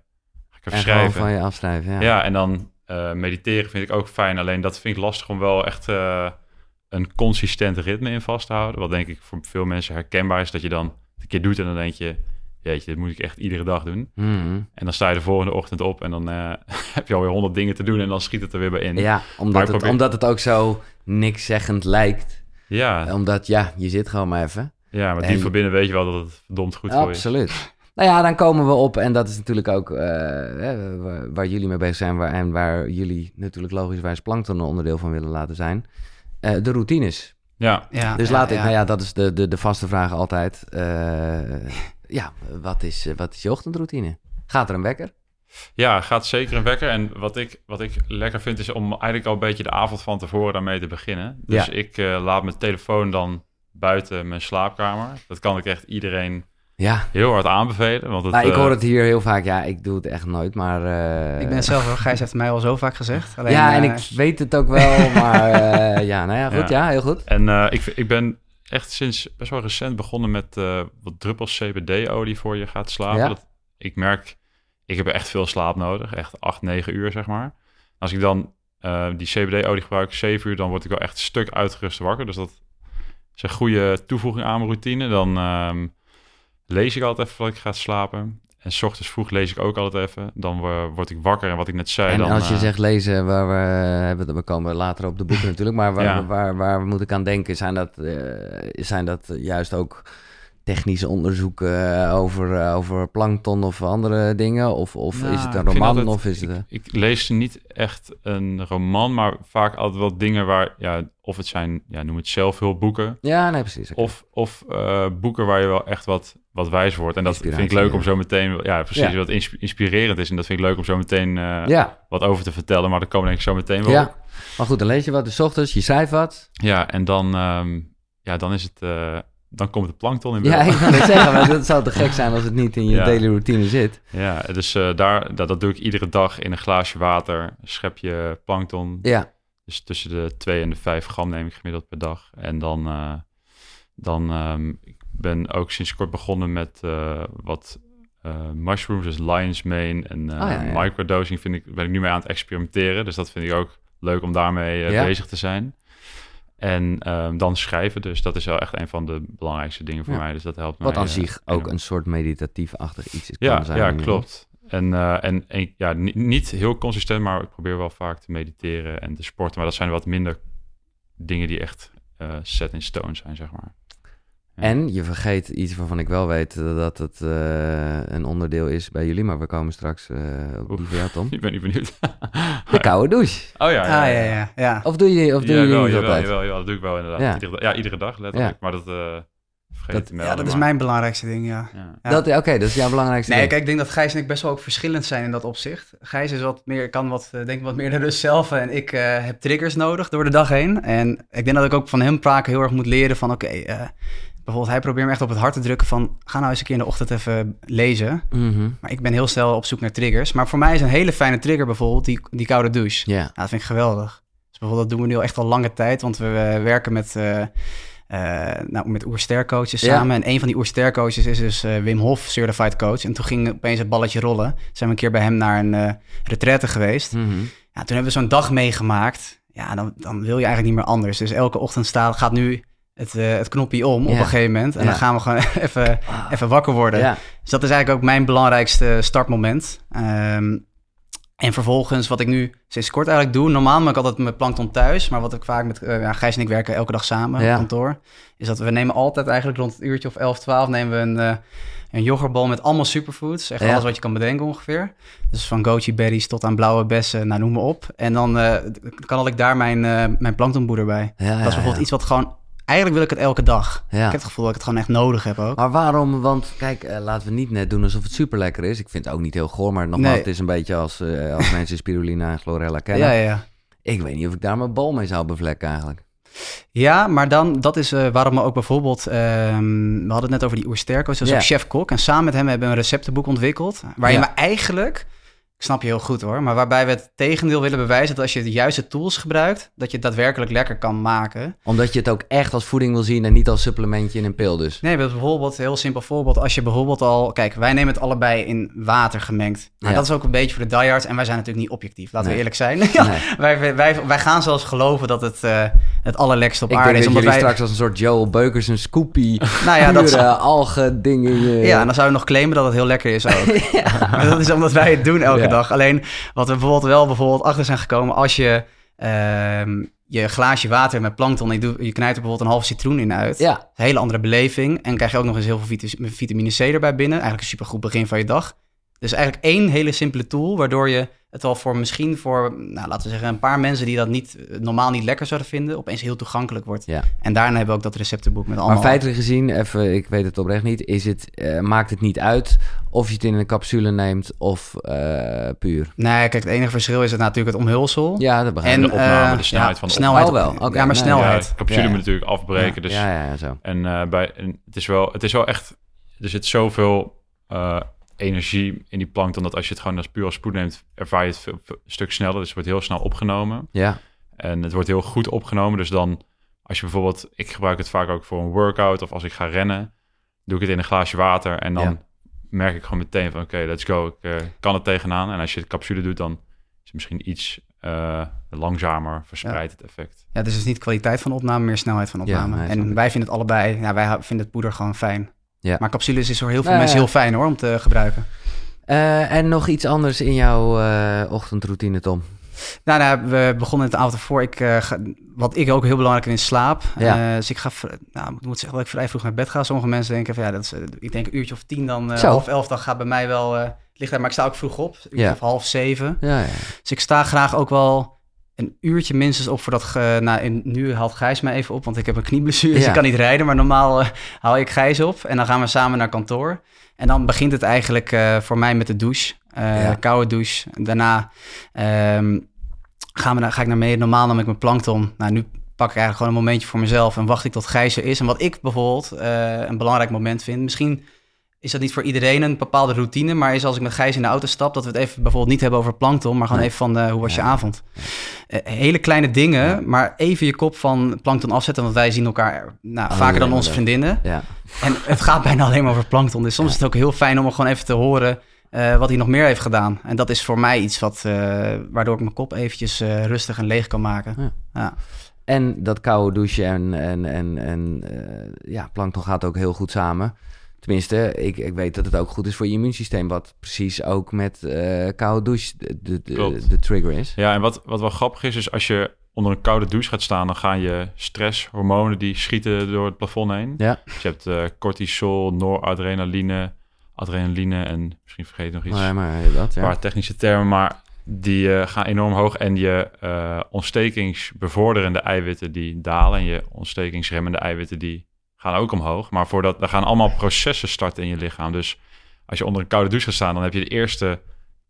Ga ik even en schrijven. van je afschrijven, ja. Ja, en dan uh, mediteren vind ik ook fijn. Alleen dat vind ik lastig om wel echt een consistent ritme in vast te houden. Wat denk ik voor veel mensen herkenbaar is. Dat je dan een keer doet en dan denk je... Jeetje, dit moet ik echt iedere dag doen. Mm. En dan sta je de volgende ochtend op en dan uh, heb je alweer honderd dingen te doen en dan schiet het er weer bij in. Ja, omdat, het, probeer... omdat het ook zo niks zeggend lijkt. Ja. Omdat, ja, je zit gewoon maar even. Ja, maar en... diep van binnen weet je wel dat het verdomd goed voor je is. Absoluut. Nou ja, dan komen we op, en dat is natuurlijk ook uh, waar, waar, jullie mee bezig zijn... Waar, en waar jullie natuurlijk logischwijs plankton een onderdeel van willen laten zijn... Uh, de routines. Ja. ja dus laat ik, nou ja, dat is de, de, de vaste vraag altijd. Uh, ja, wat is, wat is je ochtendroutine? Gaat er een wekker? Ja, gaat zeker een wekker. En wat ik, wat ik lekker vind is om eigenlijk al een beetje de avond van tevoren daarmee te beginnen. Dus ja. ik uh, laat mijn telefoon dan buiten mijn slaapkamer. Dat kan ik echt iedereen ja. heel hard aanbevelen. Want het, nou, ik hoor uh, het hier heel vaak. Ja, ik doe het echt nooit, maar... Uh... Ik ben zelf hoor. Gijs heeft het mij al zo vaak gezegd. Alleen, ja, en ik weet het ook wel, maar ja, nou ja, goed. Ja, ja heel goed. En ik, ik ben echt sinds best wel recent begonnen met uh, wat druppels CBD-olie voor je gaat slapen. Ja. Dat, ik merk, ik heb echt veel slaap nodig. Echt 8, 9 uur, zeg maar. Als ik dan uh, die CBD-olie gebruik, 7 uur, dan word ik wel echt een stuk uitgerust wakker. Dus dat is een goede toevoeging aan mijn routine. Dan um, lees ik altijd even voordat ik ga slapen. En s ochtends vroeg lees ik ook altijd even. Dan word ik wakker en wat ik net zei. En dan, als je uh, zegt lezen, waar we hebben, we komen later op de boeken natuurlijk, maar waar, Ja. waar, waar, moet ik aan denken? Zijn dat, uh, zijn dat juist ook technische onderzoeken eh, over, over plankton of andere dingen? Of, of Nou, is het ik een roman? altijd- of is het, ik, eh, ik lees niet echt een roman, maar vaak altijd wel dingen waar, ja, of het zijn, ja, noem het zelfhulpboeken. Ja, nee, precies. Of, of eh, boeken waar je wel echt wat, wat wijs wordt. En dat vind ik leuk ja. om zo meteen, ja, precies, Ja. wat insp- inspirerend is. En dat vind ik leuk om zo meteen eh, ja, wat over te vertellen. Maar daar komen denk ik zo meteen wel ja. op. Maar goed, dan lees je wat, dus 's ochtends, je schrijft wat. Ja, en dan, ehm, ja, dan is het, eh, dan komt de plankton in Ja, ik wil het zeggen, maar dat zou te gek zijn als het niet in je Ja. daily routine zit. Ja, dus eh, daar, dat, dat doe ik iedere dag in een glaasje water. Een schepje plankton. Ja, Dus tussen de 2 en de 5 gram neem ik gemiddeld per dag. En dan, eh, dan ehm, ik ben ook sinds kort begonnen met eh, wat mushrooms, dus lion's mane en ja, ja. microdosing vind ik, ben ik nu mee aan het experimenteren. Dus dat vind ik ook leuk om daarmee bezig te zijn. En ehm, dan schrijven, dus dat is wel echt een van de belangrijkste dingen voor Ja. mij. Dus dat helpt wat mij. aan eh, zich ook een soort meditatief-achtig iets Ja, kan zijn. ja klopt. En, eh, en, en ja, ni- niet heel consistent, maar ik probeer wel vaak te mediteren en te sporten. Maar dat zijn wat minder dingen die echt eh, set in stone zijn, zeg maar. Ja. En je vergeet iets waarvan ik wel weet dat het eh, een onderdeel is bij jullie, maar we komen straks eh, op die van Tom. Ik ben niet benieuwd. De koude douche. Oh ja, Ah, ja, ja, ja. Of doe je, of doe ja, je wel, niet jawel, altijd? jawel, jawel, dat doe ik wel inderdaad. Ja. Iedere, ja, iedere dag letterlijk. Ja. Maar dat eh vergeet Dat- te Ja, dat is maar- mijn belangrijkste ding, ja. Ja. Ja. Dat, Oké, dat is jouw belangrijkste Nee, ding. kijk, ik denk dat Gijs en ik best wel ook verschillend zijn in dat opzicht. Gijs is wat meer, kan wat, denk ik wat meer de rust zelf en ik eh, heb triggers nodig door de dag heen. En ik denk dat ik ook van hem praken heel erg moet leren van, oké, eh, bijvoorbeeld hij probeert me echt op het hart te drukken van, ga nou eens een keer in de ochtend even lezen. Mhm. Maar ik ben heel snel op zoek naar triggers. Maar voor mij is een hele fijne trigger bijvoorbeeld die, die koude douche. Ja, Ja, dat vind ik geweldig. Dus bijvoorbeeld dat doen we nu al echt al lange tijd, want we werken met, eh eh nou, met oerstercoaches samen. En een van die oerstercoaches is dus eh, Wim Hof, certified coach. En toen ging opeens het balletje rollen. Zijn we een keer bij hem naar een retraite geweest. Mhm. Ja, toen hebben we zo'n dag meegemaakt. Ja, dan, dan wil je eigenlijk niet meer anders. Dus elke ochtend staat, gaat nu het, eh, het knopje om op een gegeven moment. En Ja. dan gaan we gewoon even, even wakker worden. ja. Dus dat is eigenlijk ook mijn belangrijkste startmoment. Ehm, en vervolgens, wat ik nu sinds kort eigenlijk doe, normaal maak ik altijd mijn plankton thuis, maar wat ik vaak met ja, Gijs en ik werken elke dag samen Ja. op kantoor, is dat we nemen altijd eigenlijk rond het uurtje of 11, 12 nemen we een, eh een yoghurtbal met allemaal superfoods, echt Ja. alles wat je kan bedenken ongeveer. Dus van goji berries tot aan blauwe bessen, nou noem maar op. En dan eh, kan ik daar mijn, mijn planktonboeder bij. Ja, dat is bijvoorbeeld iets wat gewoon, eigenlijk wil ik het elke dag. Ja. Ik heb het gevoel dat ik het gewoon echt nodig heb ook. Maar waarom? Want kijk, eh, laten we niet net doen alsof het super lekker is. Ik vind het ook niet heel goor, maar nogmaals, Nee. het is een beetje als, eh, als mensen spirulina en chlorella kennen. Ja, ja. Ik weet niet of ik daar mijn bal mee zou bevlekken eigenlijk. Ja, maar dan, dat is eh, waarom we ook bijvoorbeeld, ehm, we hadden het net over die oersterko's, dat is ook chef-kok. En samen met hem hebben we een receptenboek ontwikkeld, waarin Ja. we eigenlijk Ik snap je heel goed hoor. Maar waarbij we het tegendeel willen bewijzen dat als je de juiste tools gebruikt, dat je het daadwerkelijk lekker kan maken. Omdat je het ook echt als voeding wil zien en niet als supplementje in een pil dus. Nee, bijvoorbeeld, heel simpel voorbeeld. Als je bijvoorbeeld al, kijk, wij nemen het allebei in water gemengd. Nou, Dat is ook een beetje voor de diehards en wij zijn natuurlijk niet objectief. Laten we eerlijk zijn. ja, wij, wij, wij gaan zelfs geloven dat het uh, het allerlekste op aarde is. omdat wij straks als een soort Joel Beukers een scoopie, nou ja, dat algen dingen. Ja, en dan zou je nog claimen dat het heel lekker is ook. ja. Dat is omdat wij het doen elke dag. Alleen wat we bijvoorbeeld wel bijvoorbeeld achter zijn gekomen, als je uh, je glaasje water met plankton, je knijpt er bijvoorbeeld een half citroen in uit. Ja. Een hele andere beleving. En krijg je ook nog eens heel veel vitamine C erbij binnen. Eigenlijk een supergoed begin van je dag. Dus eigenlijk één hele simpele tool, waardoor je het al voor misschien voor, nou, laten we zeggen, een paar mensen die dat niet, eh, normaal niet lekker zouden vinden, opeens heel toegankelijk wordt. Ja. En daarna hebben we ook dat receptenboek met allemaal... Maar feitelijk gezien, even, ik weet het oprecht niet, is het, uh, maakt het niet uit of je het in een capsule neemt of uh, puur? Nee, kijk, het enige verschil is het natuurlijk het omhulsel. Ja, dat begrijp ik. En de opname, de snelheid ja, van de snelheid. Oh, wel. Okay. Ja, maar snelheid. Ja, capsule moet natuurlijk afbreken. Dus, ja, ja, zo. En, uh, bij, en het, is wel, het is wel echt, er zit zoveel energie in die plankton dat als je het gewoon als puur als spoed neemt, ervaar je het veel, een stuk sneller. Dus het wordt heel snel opgenomen. Ja. En het wordt heel goed opgenomen. Dus dan, als je bijvoorbeeld, ik gebruik het vaak ook voor een workout of als ik ga rennen, doe ik het in een glaasje water en dan merk ik gewoon meteen van oké, let's go, ik uh, kan het tegenaan. En als je het capsule doet, dan is het misschien iets uh, langzamer verspreidt het effect. Ja, dus het is niet kwaliteit van opname, meer snelheid van opname. Ja, en wij vinden het allebei, ja, wij vinden het poeder gewoon fijn. Ja. Maar capsules is voor heel veel mensen heel fijn hoor, om te gebruiken. Uh, en nog iets anders in jouw uh, ochtendroutine, Tom? Nou, nou, we begonnen het avond ervoor. Ik, uh, ga, wat ik ook heel belangrijk vind, is slaap. Ja. dus ik ga, nou, ik moet zeggen dat ik vrij vroeg naar bed ga. Sommige mensen denken van ja, dat is, ik denk een uurtje of tien, dan half elf, dan gaat bij mij wel daar. Maar ik sta ook vroeg op, ja. of half zeven. Ja, ja. Dus ik sta graag ook wel een uurtje minstens op voordat... Ge, nou, in, nu haalt Gijs mij even op, want ik heb een knieblessure, dus ik kan niet rijden. Maar normaal uh, haal ik Gijs op en dan gaan we samen naar kantoor. En dan begint het eigenlijk uh, voor mij met de douche, uh, ja. koude douche. Daarna um, gaan we naar, ga ik naar mee. Normaal nam ik mijn plankton. Nou, nu pak ik eigenlijk gewoon een momentje voor mezelf en wacht ik tot Gijs er is. En wat ik bijvoorbeeld een belangrijk moment vind, misschien is dat niet voor iedereen een bepaalde routine, maar is als ik met Gijs in de auto stap, dat we het even bijvoorbeeld niet hebben over plankton, maar gewoon even van uh, hoe was je avond. Uh, hele kleine dingen, maar even je kop van plankton afzetten, want wij zien elkaar nou, oh, vaker dan onze vriendinnen. Ja. En het gaat bijna alleen maar over plankton, dus soms is het ook heel fijn om er gewoon even te horen uh, wat hij nog meer heeft gedaan. En dat is voor mij iets wat, waardoor ik mijn kop eventjes rustig en leeg kan maken. Ja. En dat koude douchen en, en, en, en ja, plankton gaat ook heel goed samen. Tenminste, ik, ik weet dat het ook goed is voor je immuunsysteem. Wat precies ook met uh, koude douche de, de, de, trigger is. Ja, en wat, wat wel grappig is, is als je onder een koude douche gaat staan... dan gaan je stresshormonen die schieten door het plafond heen. Ja. Dus je hebt uh, cortisol, noradrenaline, adrenaline en misschien vergeet ik nog iets. Ja, maar dat, ja. paar technische termen, maar die uh, gaan enorm hoog. En je uh, ontstekingsbevorderende eiwitten die dalen... en je ontstekingsremmende eiwitten die gaan ook omhoog. Maar voordat, er gaan allemaal processen starten in je lichaam. Dus als je onder een koude douche gaat staan, dan heb je de eerste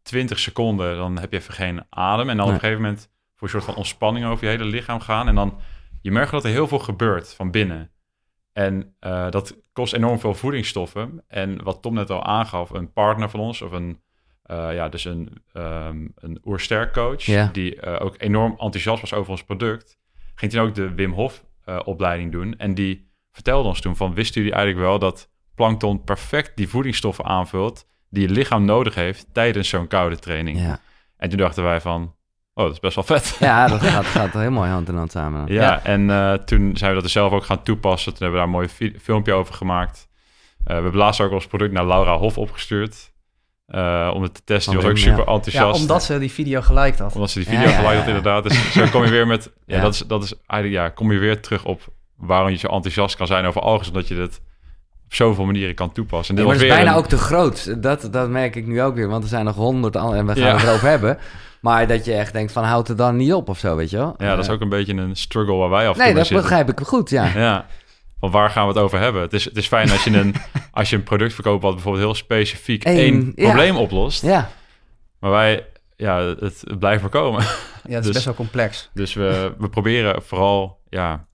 20 seconden, dan heb je even geen adem. En dan op een gegeven moment voor een soort van ontspanning over je hele lichaam gaan. En dan, je merkt dat er heel veel gebeurt van binnen. En uh, dat kost enorm veel voedingsstoffen. En wat Tom net al aangaf, een partner van ons, of een, uh, ja, dus een, um, een oersterk coach, die uh, ook enorm enthousiast was over ons product, ging toen ook de Wim Hof opleiding doen. En die vertelde ons toen van, wisten jullie eigenlijk wel dat plankton perfect die voedingsstoffen aanvult die je lichaam nodig heeft tijdens zo'n koude training? Ja. En toen dachten wij van, oh, dat is best wel vet. Ja, dat gaat, gaat heel mooi hand in hand samen. Ja, en uh, toen zijn we dat er zelf ook gaan toepassen. Toen hebben we daar een mooi filmpje over gemaakt. Uh, we hebben laatst ook ons product naar Laura Hof opgestuurd. Uh, om het te testen. Die was ook super enthousiast. Ja, omdat ze die video geliked had. Omdat ze die video geliked had, inderdaad. Dus zo kom je weer met... Ja, Dat, is, dat is eigenlijk... Ja, kom je weer terug op waarom je zo enthousiast kan zijn over algens, omdat je het op zoveel manieren kan toepassen. En dit maar het is bijna ook te groot. Dat, dat merk ik nu ook weer, want er zijn nog honderd en we gaan het erover hebben. Maar dat je echt denkt van houd het dan niet op of zo, weet je wel? Ja, dat is ook een beetje een struggle waar wij af Nee, dat begrijp ik goed, ja. ja. Van waar gaan we het over hebben? Het is, het is fijn als je, een, als je een product verkoopt wat bijvoorbeeld heel specifiek één probleem oplost. Ja. Maar wij, ja, het, het blijft maar komen. Ja, het is dus, best wel complex. Dus we, we proberen vooral, ja,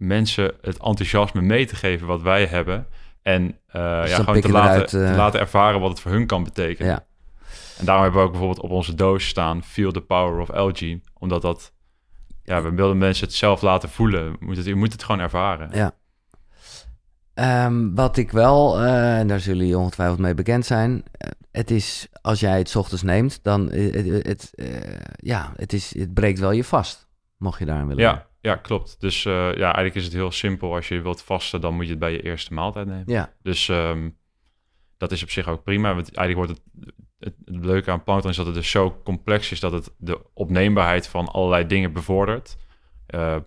mensen het enthousiasme mee te geven wat wij hebben. En uh, ja, gewoon te laten, te eh, laten ervaren wat het voor hun kan betekenen. Ja. En daarom hebben we ook bijvoorbeeld op onze doos staan... Feel the power of LG. Omdat dat... Ja, we willen mensen het zelf laten voelen. Je moet het, je moet het gewoon ervaren. Ja. Um, wat ik wel, uh, en daar zullen jullie ongetwijfeld mee bekend zijn. Het is, als jij het ochtends neemt, dan het, het ja, het, is, het breekt wel je vast. Mocht je daarin willen. Ja, ja klopt. Dus ja, eigenlijk is het heel simpel. Als je wilt vasten, dan moet je het bij je eerste maaltijd nemen. Ja. Dus um, dat is op zich ook prima. Want eigenlijk wordt het, het, het leuke aan plankton is dat het dus zo complex is dat het de opneembaarheid van allerlei dingen bevordert.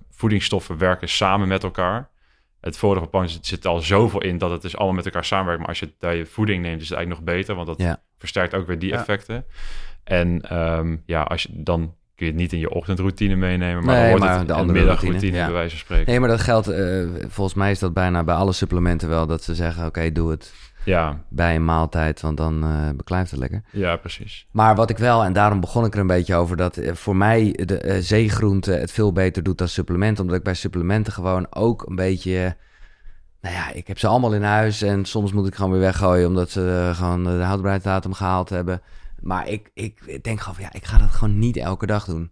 voedingsstoffen werken samen met elkaar het voordeel van plankton zit al zoveel in dat het dus allemaal met elkaar samenwerkt. Maar als je het bij je voeding neemt, is het eigenlijk nog beter, want dat versterkt ook weer die effecten. En um, ja, als je dan kun je het niet in je ochtendroutine meenemen, maar nee, dan wordt maar het de andere middagroutine ja. bij wijze van spreken. Nee, maar dat geldt, uh, volgens mij is dat bijna bij alle supplementen wel, dat ze zeggen, oké, doe het ja. bij een maaltijd, want dan uh, beklijft het lekker. Ja, precies. Maar wat ik wel, en daarom begon ik er een beetje over, dat uh, voor mij de uh, zeegroente het veel beter doet dan supplementen, omdat ik bij supplementen gewoon ook een beetje... Nou ja, ik heb ze allemaal in huis en soms moet ik gewoon weer weggooien omdat ze gewoon de houdbaarheidsdatum gehaald hebben. Maar ik, ik denk gewoon van ja, ik ga dat gewoon niet elke dag doen.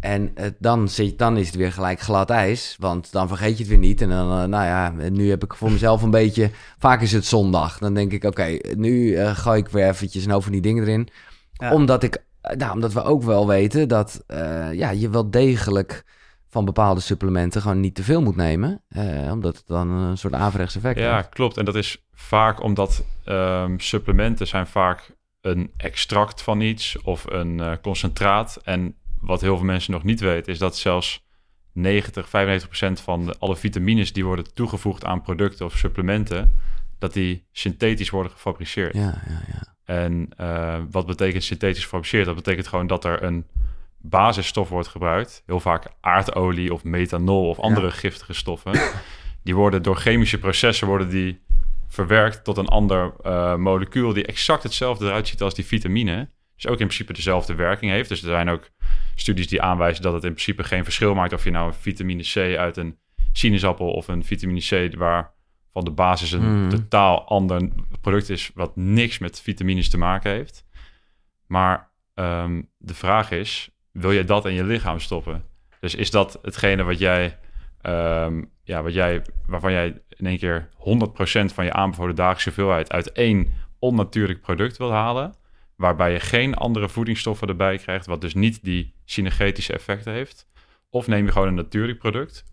En uh, dan, zit, dan is het weer gelijk glad ijs, want dan vergeet je het weer niet. En dan, uh, nou ja, nu heb ik voor mezelf een beetje... Vaak is het zondag. Dan denk ik, oké, nu uh, gooi ik weer eventjes een over die dingen erin. Ja. Omdat, ik, nou, omdat we ook wel weten dat ja, je wel degelijk van bepaalde supplementen gewoon niet te veel moet nemen. omdat het dan een soort averechts effect Ja, klopt. En dat is vaak omdat um, supplementen zijn vaak een extract van iets of een concentraat. En wat heel veel mensen nog niet weten, is dat zelfs 90, 95 procent van de, alle vitamines die worden toegevoegd aan producten of supplementen, dat die synthetisch worden gefabriceerd. Ja, ja, ja. En uh, wat betekent synthetisch gefabriceerd? Dat betekent gewoon dat er een basisstof wordt gebruikt. Heel vaak aardolie of methanol of andere giftige stoffen. Die worden door chemische processen worden die verwerkt tot een ander uh, molecuul die exact hetzelfde eruit ziet als die vitamine. Dus ook in principe dezelfde werking heeft. Dus er zijn ook studies die aanwijzen dat het in principe geen verschil maakt of je nou een vitamine C uit een sinaasappel of een vitamine C waar van de basis een mm. totaal ander product is wat niks met vitamines te maken heeft. Maar um, de vraag is, wil je dat in je lichaam stoppen? Dus is dat hetgene wat jij, um, ja, wat jij, waarvan jij in één keer 100% van je aanbevolen dagelijkse hoeveelheid uit één onnatuurlijk product wil halen? waarbij je geen andere voedingsstoffen erbij krijgt, wat dus niet die synergetische effecten heeft. Of neem je gewoon een natuurlijk product,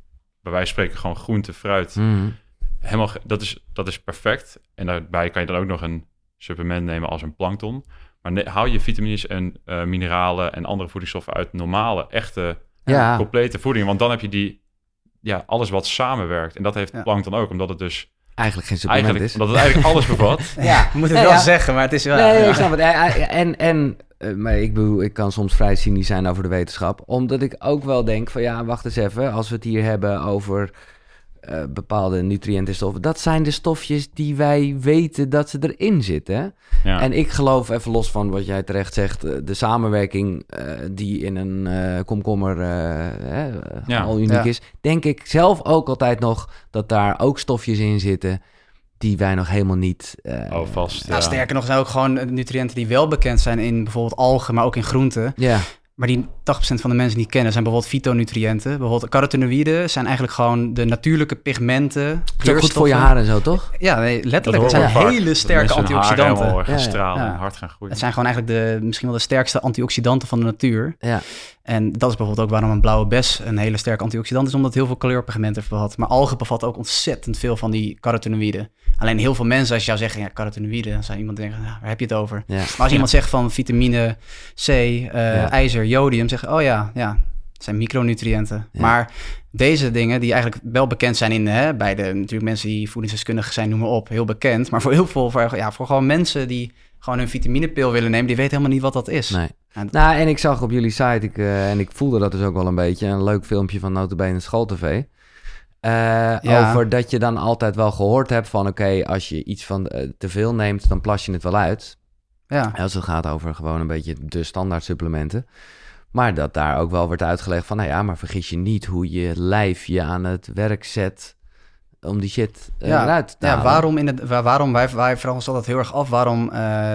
bij wijze van spreken gewoon groente, fruit. Mm. Helemaal, dat, is, dat is perfect. En daarbij kan je dan ook nog een supplement nemen als een plankton. Maar ne- hou je vitamines en uh, mineralen en andere voedingsstoffen uit normale, echte, ja. complete voeding. Want dan heb je die, ja, alles wat samenwerkt. En dat heeft ja. plankton ook, omdat het dus Eigenlijk geen supplement eigenlijk, is. Omdat het eigenlijk alles bevat. ja, je moet het ja, wel ja. zeggen, maar het is wel... Nee, ja. ik snap het. En, en uh, maar ik bedoel, ik kan soms vrij cynisch zijn over de wetenschap. Omdat ik ook wel denk van, ja, wacht eens even. Als we het hier hebben over uh, bepaalde nutriëntenstoffen. Dat zijn de stofjes die wij weten dat ze erin zitten. Ja. En ik geloof, even los van wat jij terecht zegt... de samenwerking uh, die in een uh, komkommer ja. al uniek ja. is... denk ik zelf ook altijd nog dat daar ook stofjes in zitten die wij nog helemaal niet... Uh, oh, vast. Nou, sterker nog zijn ook gewoon nutriënten die wel bekend zijn in bijvoorbeeld algen, maar ook in groenten. Ja. Maar die 80% van de mensen niet kennen zijn bijvoorbeeld fytonutriënten. Bijvoorbeeld carotenoïden zijn eigenlijk gewoon de natuurlijke pigmenten. Het is ook goed voor je haar en zo, toch? Ja, nee, letterlijk. Het zijn vaak. hele sterke antioxidanten. Haar gaan stralen ja. en hard gaan groeien. Het zijn gewoon eigenlijk de, misschien wel de sterkste antioxidanten van de natuur. Ja. En dat is bijvoorbeeld ook waarom een blauwe bes een hele sterke antioxidant is, omdat het heel veel kleurpigmenten bevat. Maar algen bevatten ook ontzettend veel van die carotenoïden. Alleen heel veel mensen, als je zou zeggen, ja, carotenoïden, dan zou iemand denken, nou, waar heb je het over? Ja. Maar als iemand zegt van vitamine C, uh, ja. IJzer, jodium, zeggen, oh ja, ja, het zijn micronutriënten. Maar deze dingen, die eigenlijk wel bekend zijn in, hè, bij de natuurlijk mensen die voedingsdeskundig zijn, noem maar op, heel bekend. Maar voor heel veel, voor, ja, voor gewoon mensen die gewoon een vitaminepil willen nemen, die weten helemaal niet wat dat is. Nee. En, nou, en ik zag op jullie site, ik, uh, en ik voelde dat dus ook wel een beetje, een leuk filmpje van Notabene School TV. Uh, ja. Over dat je dan altijd wel gehoord hebt van, oké, okay, als je iets van uh, te veel neemt, dan plas je het wel uit. Ja. Als het gaat over gewoon een beetje de standaard supplementen. Maar dat daar ook wel wordt uitgelegd van, nou ja, maar vergis je niet hoe je lijf je aan het werk zet om die shit uh, ja, eruit te ja, waarom, in het, waarom wij, wij vragen ons altijd heel erg af waarom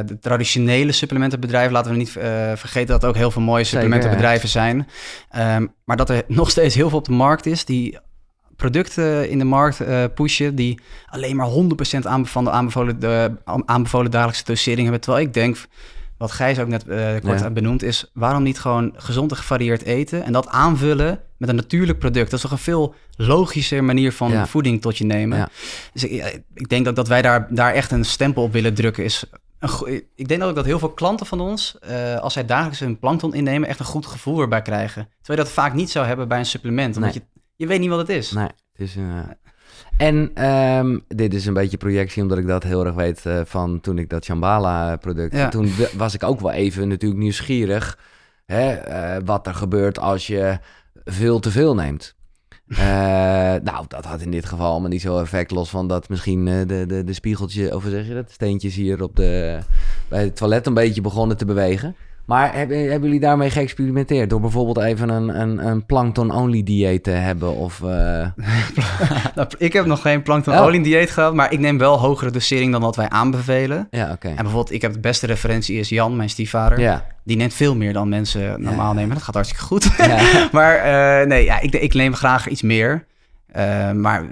de traditionele supplementenbedrijven, laten we niet vergeten dat er ook heel veel mooie supplementenbedrijven zijn, ehm, maar dat er nog steeds heel veel op de markt is die producten in de markt pushen die alleen maar 100% aanbevolen, aanbevolen, de, aanbevolen dagelijkse dosering hebben. Terwijl ik denk, wat Gijs ook net uh, kort ja. benoemd, is waarom niet gewoon gezond en gevarieerd eten en dat aanvullen met een natuurlijk product. Dat is toch een veel logischer manier van voeding tot je nemen. Ja. Dus ik, ik, denk dat, dat wij daar, daar echt een stempel op willen drukken. Is een, ik denk dat ook dat heel veel klanten van ons, uh, als zij dagelijks een plankton innemen, echt een goed gevoel erbij krijgen. Terwijl je dat vaak niet zou hebben bij een supplement. Omdat je, je weet niet wat het is. Nee, het is een... Uh... En um, dit is een beetje projectie, omdat ik dat heel erg weet uh, van toen ik dat Shambhala-product... Ja. Toen was ik ook wel even natuurlijk nieuwsgierig hè, uh, wat er gebeurt als je veel te veel neemt. Uh, nou, dat had in dit geval allemaal niet zo effect, los van dat misschien de, de, de spiegeltje, of zeg je dat, steentjes hier op de, bij het toilet een beetje begonnen te bewegen. Maar hebben, hebben jullie daarmee geëxperimenteerd? Door bijvoorbeeld even een, een, een plankton-only dieet te hebben? Of, uh... nou, ik heb nog geen plankton-only dieet gehad, maar ik neem wel hogere dosering dan wat wij aanbevelen. Ja, oké. En bijvoorbeeld, ik heb de beste referentie is Jan, mijn stiefvader. Ja. Die neemt veel meer dan mensen normaal nemen. Dat gaat hartstikke goed. Ja. maar uh, nee, ja, ik, ik neem graag iets meer. Uh, maar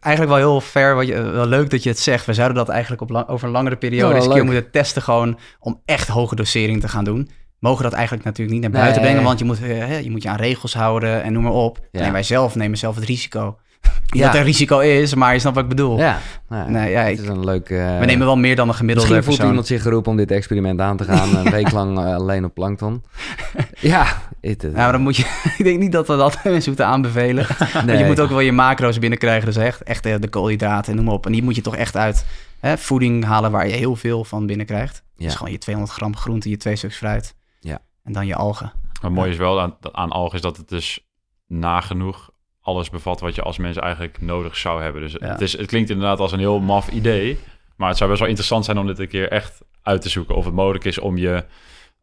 eigenlijk wel heel fair, wat je, wel leuk dat je het zegt. We zouden dat eigenlijk op lang, over een langere periode eens een keer moeten testen, gewoon om echt hoge dosering te gaan doen. Mogen dat eigenlijk natuurlijk niet naar buiten brengen, want je moet, uh, je moet je aan regels houden en noem maar op. Ja. En wij zelf nemen zelf het risico. ja. dat er risico is, maar je snapt wat ik bedoel. Ja, nou, nee, ja, ik, is een leuk... Uh, we nemen wel meer dan een gemiddelde Misschien voelt iemand zich geroepen om dit experiment aan te gaan. een week lang alleen op plankton. ja. It, uh, ja, maar dan moet je... ik denk niet dat we dat mensen moeten aanbevelen. nee. je moet ook wel je macro's binnenkrijgen. Dus echt, echt de koolhydraten en noem maar op. En die moet je toch echt uit hè, voeding halen waar je heel veel van binnenkrijgt. Ja. Dus gewoon je 200 gram groente, je twee stuks fruit. Ja. En dan je algen. Wat mooi is wel aan, aan algen is dat het dus nagenoeg alles bevat wat je als mens eigenlijk nodig zou hebben. Dus het, is, het klinkt inderdaad als een heel maf idee. Maar het zou best wel interessant zijn om dit een keer echt uit te zoeken. Of het mogelijk is om je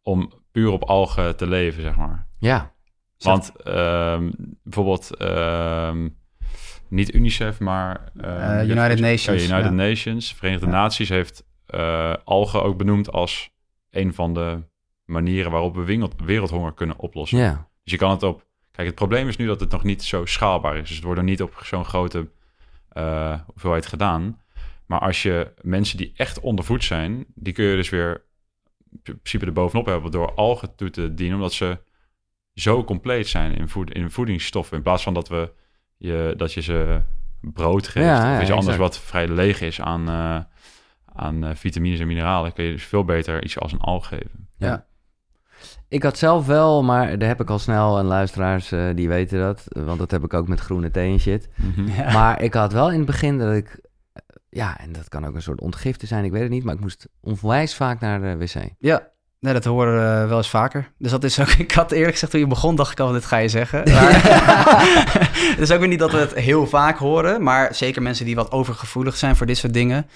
om puur op algen te leven, zeg maar. Ja. Want um, bijvoorbeeld um, niet UNICEF, maar uh, United Nations. United ja. Nations, Verenigde Naties heeft uh, algen ook benoemd als een van de manieren waarop we wereld, wereldhonger kunnen oplossen. Ja. Dus je kan het op Kijk, het probleem is nu dat het nog niet zo schaalbaar is. Dus het wordt nog niet op zo'n grote uh, hoeveelheid gedaan. Maar als je mensen die echt ondervoed zijn, die kun je dus weer principe er bovenop hebben door algen toe te dienen, omdat ze zo compleet zijn in, voed in voedingsstoffen. In plaats van dat, we je, dat je ze brood geeft of iets anders wat vrij leeg is aan, uh, aan uh, vitamines en mineralen, kun je dus veel beter iets als een alg geven. Ja. Ik had zelf wel, maar daar heb ik al snel en luisteraars uh, die weten dat, want dat heb ik ook met groene thee en shit. Mm -hmm. ja. Maar ik had wel in het begin dat ik, ja, en dat kan ook een soort ontgifte zijn, ik weet het niet, maar ik moest onwijs vaak naar de wc. Ja, Nee, dat horen we uh, wel eens vaker. Dus dat is ook... Ik had eerlijk gezegd toen je begon, dacht ik al, dit ga je zeggen. het is ook weer niet dat we het heel vaak horen. Maar zeker mensen die wat overgevoelig zijn voor dit soort dingen.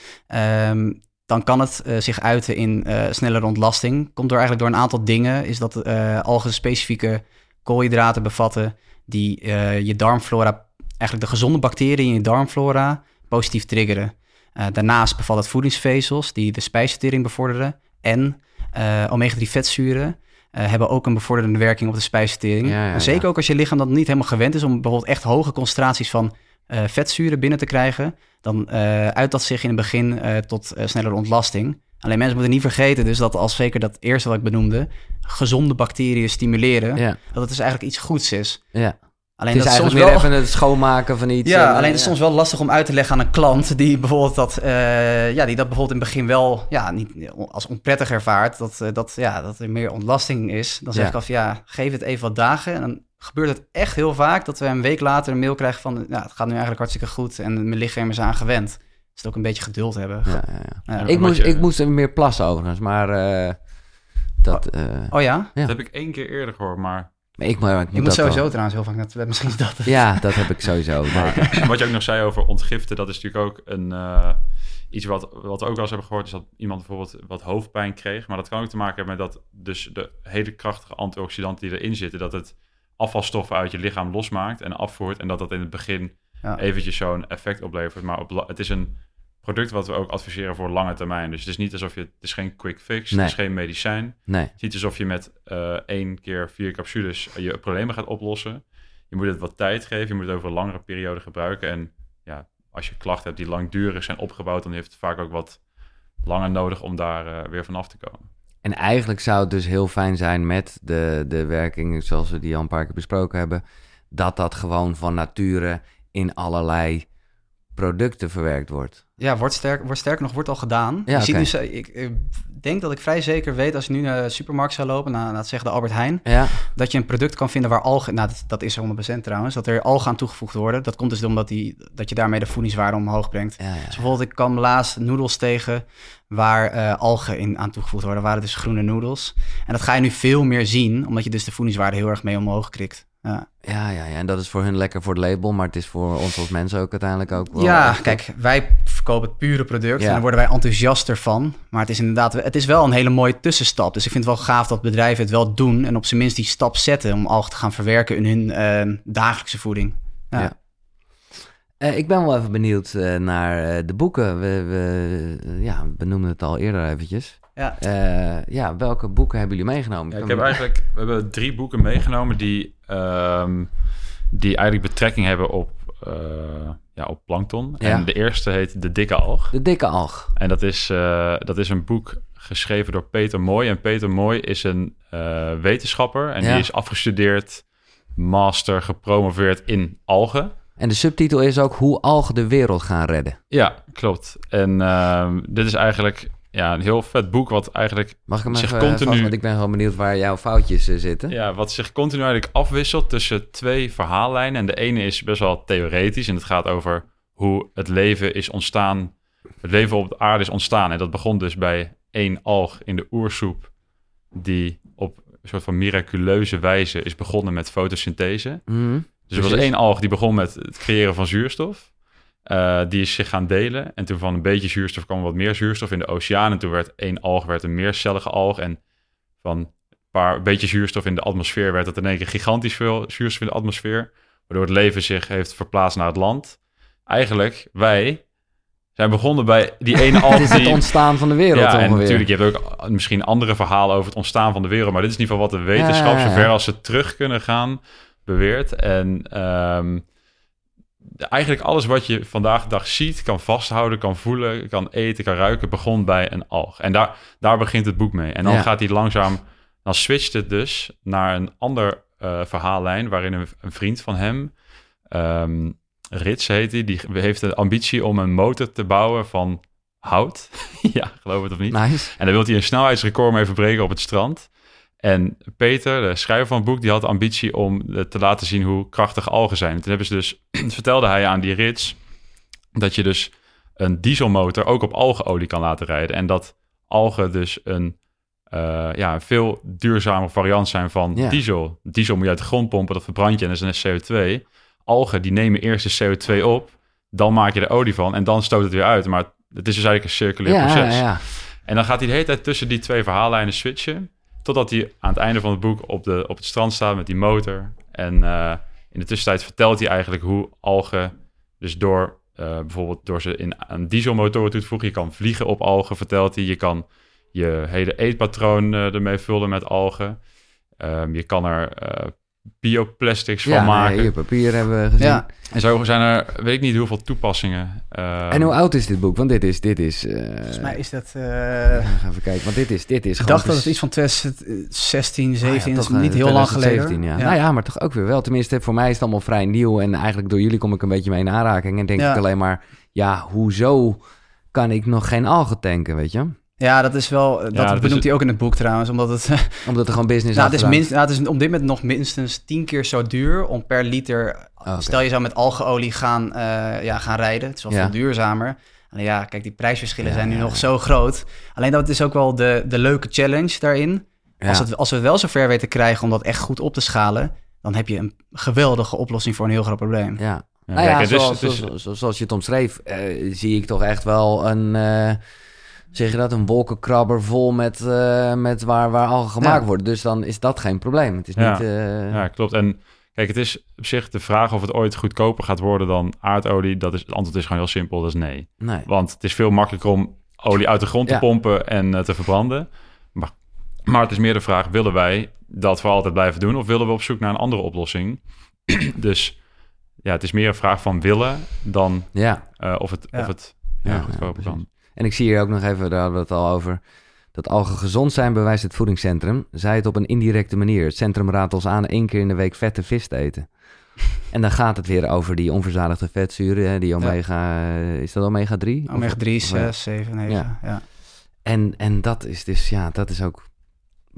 Um, dan kan het uh, zich uiten in uh, snellere ontlasting. Komt door eigenlijk door een aantal dingen. Is dat algen specifieke koolhydraten bevatten die je darmflora, eigenlijk de gezonde bacteriën in je darmflora, positief triggeren. Daarnaast bevat het voedingsvezels die de spijsvertering bevorderen. En omega-3 vetzuren hebben ook een bevorderende werking op de spijsvertering. Ja, ja, zeker ook als je lichaam dat niet helemaal gewend is om bijvoorbeeld echt hoge concentraties van vetzuren binnen te krijgen dan uh, uit dat zich in het begin tot snellere ontlasting. Alleen mensen moeten niet vergeten dus dat als zeker dat eerste wat ik benoemde, gezonde bacteriën stimuleren, dat het dus eigenlijk iets goeds is. Ja. Alleen het is dat soms meer wel... even het schoonmaken van iets. Ja, en, alleen het is soms wel lastig om uit te leggen aan een klant die bijvoorbeeld dat, ja, die dat bijvoorbeeld in het begin wel ja, niet als onprettig ervaart, dat, dat, ja, dat er meer ontlasting is. Dan zeg ik af, ja, geef het even wat dagen en dan gebeurt het echt heel vaak dat we een week later een mail krijgen van... Nou, het gaat nu eigenlijk hartstikke goed en mijn lichaam is aan gewend. Dus het ook een beetje geduld hebben. Ja, ja, ja. ik, moest, ik moest meer plassen overigens, maar uh, dat... Uh, oh ja? Dat heb ik één keer eerder gehoord, maar... Maar ik, maar, ik, moet sowieso wel. trouwens heel vaak naar het Misschien is dat Ja, dat heb ik sowieso. Maar, wat je ook nog zei over ontgiften, dat is natuurlijk ook een... Uh, iets wat, wat we ook wel eens hebben gehoord, is dat iemand bijvoorbeeld wat hoofdpijn kreeg. Maar dat kan ook te maken hebben met dat dus de hele krachtige antioxidanten die erin zitten, dat het afvalstoffen uit je lichaam losmaakt en afvoert. En dat dat in het begin eventjes zo'n effect oplevert. Maar op, het is een product wat we ook adviseren voor lange termijn. Dus het is niet alsof je, het is geen quick fix, het is geen medicijn. Nee. Het is niet alsof je met uh, één keer vier capsules je problemen gaat oplossen. Je moet het wat tijd geven, je moet het over een langere periode gebruiken. En ja, als je klachten hebt die langdurig zijn opgebouwd, dan heeft het vaak ook wat langer nodig om daar uh, weer vanaf te komen. En eigenlijk zou het dus heel fijn zijn met de, de werking zoals we die al een paar keer besproken hebben, dat dat gewoon van nature in allerlei producten verwerkt wordt. Ja, wordt, sterk, wordt sterker nog, wordt al gedaan. Ja, je ziet nu, ik, ik, denk dat ik vrij zeker weet als je nu naar de supermarkt zou lopen, naar, naar zeggen de Albert Heijn, ja. dat je een product kan vinden waar algen, nou dat, dat is 100% trouwens, dat er algen aan toegevoegd worden. Dat komt dus omdat die, dat je daarmee de voedingswaarde omhoog brengt. Ja, dus bijvoorbeeld, ik kwam laatst noedels tegen waar uh, algen in aan toegevoegd worden. Dat waren dus groene noedels. En dat ga je nu veel meer zien, omdat je dus de voedingswaarde heel erg mee omhoog krikt. Ja. Ja, ja, ja, en dat is voor hun lekker voor het label, maar het is voor ons als mensen ook uiteindelijk ook wel... Ja, kijk, wij verkopen het pure product en daar worden wij enthousiaster van. Maar het is inderdaad, het is wel een hele mooie tussenstap. Dus ik vind het wel gaaf dat bedrijven het wel doen en op zijn minst die stap zetten om algen te gaan verwerken in hun uh, dagelijkse voeding. Ja. ja. Uh, ik ben wel even benieuwd uh, naar uh, de boeken. We, we, ja, we noemden het al eerder eventjes. Ja. ja, welke boeken hebben jullie meegenomen? Ja, ik heb eigenlijk, we hebben drie boeken meegenomen die, um, die eigenlijk betrekking hebben op, ja, op plankton. Ja. En de eerste heet De Dikke Alg. De Dikke Alg. En dat is, dat is een boek geschreven door Peter Mooi. En Peter Mooi is een wetenschapper en die is afgestudeerd, master, gepromoveerd in algen. En de subtitel is ook hoe algen de wereld gaan redden. Ja, klopt. En uh, dit is eigenlijk ja, een heel vet boek wat eigenlijk Mag ik hem zich continu... Vast, want ik ben gewoon benieuwd waar jouw foutjes uh, zitten. Ja, wat zich continu eigenlijk afwisselt tussen twee verhaallijnen. En de ene is best wel theoretisch en het gaat over hoe het leven is ontstaan. Het leven op de aarde is ontstaan. En dat begon dus bij één alg in de oersoep die op een soort van miraculeuze wijze is begonnen met fotosynthese. Mm dus er was één alg die begon met het creëren van zuurstof. Uh, die is zich gaan delen. En toen van een beetje zuurstof kwam wat meer zuurstof in de oceaan. En toen werd één alg werd een meercellige alg. En van een paar beetje zuurstof in de atmosfeer werd het in één keer gigantisch veel zuurstof in de atmosfeer. Waardoor het leven zich heeft verplaatst naar het land. Eigenlijk, wij zijn begonnen bij die ene alg. Het is het ontstaan van de wereld. Ja, en natuurlijk, je hebt ook misschien andere verhalen over het ontstaan van de wereld. Maar dit is in ieder geval wat de wetenschap, ja, zover als ze terug kunnen gaan beweert. En ehm, eigenlijk alles wat je vandaag de dag ziet, kan vasthouden, kan voelen, kan eten, kan ruiken, begon bij een alg. En daar, daar begint het boek mee. En dan gaat hij langzaam, dan switcht het dus naar een ander uh, verhaallijn, waarin een, een, vriend van hem, um, Rits heet hij, die heeft de ambitie om een motor te bouwen van hout. ja, geloof het of niet. Nice. En dan wil hij een snelheidsrecord mee verbreken op het strand. En Peter, de schrijver van het boek, die had de ambitie om te laten zien hoe krachtig algen zijn. toen hebben ze dus, vertelde hij aan die rits, dat je dus een dieselmotor ook op algenolie kan laten rijden. En dat algen dus een, uh, ja, een veel duurzame variant zijn van diesel. Diesel moet je uit de grond pompen, dat verbrand je en dat is een CO2. Algen, die nemen eerst de CO2 op, dan maak je er olie van en dan stoot het weer uit. Maar het is dus eigenlijk een circulair proces. Ja, en dan gaat hij de hele tijd tussen die twee verhaallijnen switchen. Totdat hij aan het einde van het boek op, de, op het strand staat met die motor. En uh, in de tussentijd vertelt hij eigenlijk hoe algen, dus door uh, bijvoorbeeld door ze in een dieselmotor toe te voegen, je kan vliegen op algen, vertelt hij. Je kan je hele eetpatroon uh, ermee vullen met algen. Um, je kan er bioplastics van maken. Ja, papier hebben we gezien. Ja. En zo zijn er, weet ik niet hoeveel toepassingen. Uh, en hoe oud is dit boek? Want dit is, dit is. Uh, Volgens mij is dat. Uh, even kijken, want dit is, dit is. Ik dacht dat het iets van 2016, 17, ah, ja, toch, niet heel lang geleden. ja. Nou ja, maar toch ook weer wel. Tenminste, voor mij is het allemaal vrij nieuw en eigenlijk door jullie kom ik een beetje mee in aanraking en denk ik alleen maar, ja, hoezo kan ik nog geen algen tanken, weet je? Ja, dat is wel. Dat, ja, benoemt hij ook in het boek trouwens, omdat het. omdat er gewoon business nou, het is minst, nou, het is op dit moment nog minstens tien keer zo duur om per liter. Oh, Stel je zou met algeolie gaan, uh, ja, gaan rijden. Het is wel veel duurzamer. Alleen ja, kijk, die prijsverschillen zijn nu nog zo groot. Alleen dat is ook wel de, de leuke challenge daarin. Als, het, als we wel zover weten krijgen om dat echt goed op te schalen, dan heb je een geweldige oplossing voor een heel groot probleem. Ja, nou ja, zoals, zoals, zoals, je het omschreef, uh, zie ik toch echt wel een. Uh, zeg je dat, een wolkenkrabber vol met, uh, met waar, waar al gemaakt ja. wordt. Dus dan is dat geen probleem. Het is ja. niet... Uh... Ja, klopt. En Kijk, het is op zich de vraag of het ooit goedkoper gaat worden dan aardolie. Dat is, het antwoord is gewoon heel simpel, dat is nee. nee. Want het is veel makkelijker om olie uit de grond te pompen en uh, te verbranden. Maar, maar het is meer de vraag, willen wij dat voor altijd blijven doen? Of willen we op zoek naar een andere oplossing? dus ja, het is meer een vraag van willen dan ja. Uh, of het, of het ja, goedkoper kan. En ik zie hier ook nog even, daar hadden we het al over... Dat algen gezond zijn bewijst het voedingscentrum. Zij het op een indirecte manier. Het centrum raadt ons aan één keer in de week vette vis te eten. En dan gaat het weer over die onverzadigde vetzuren, die omega, is dat omega 3? Omega 3, 6, 7, 9, ja. ja. En, en dat is dus, ja, dat is ook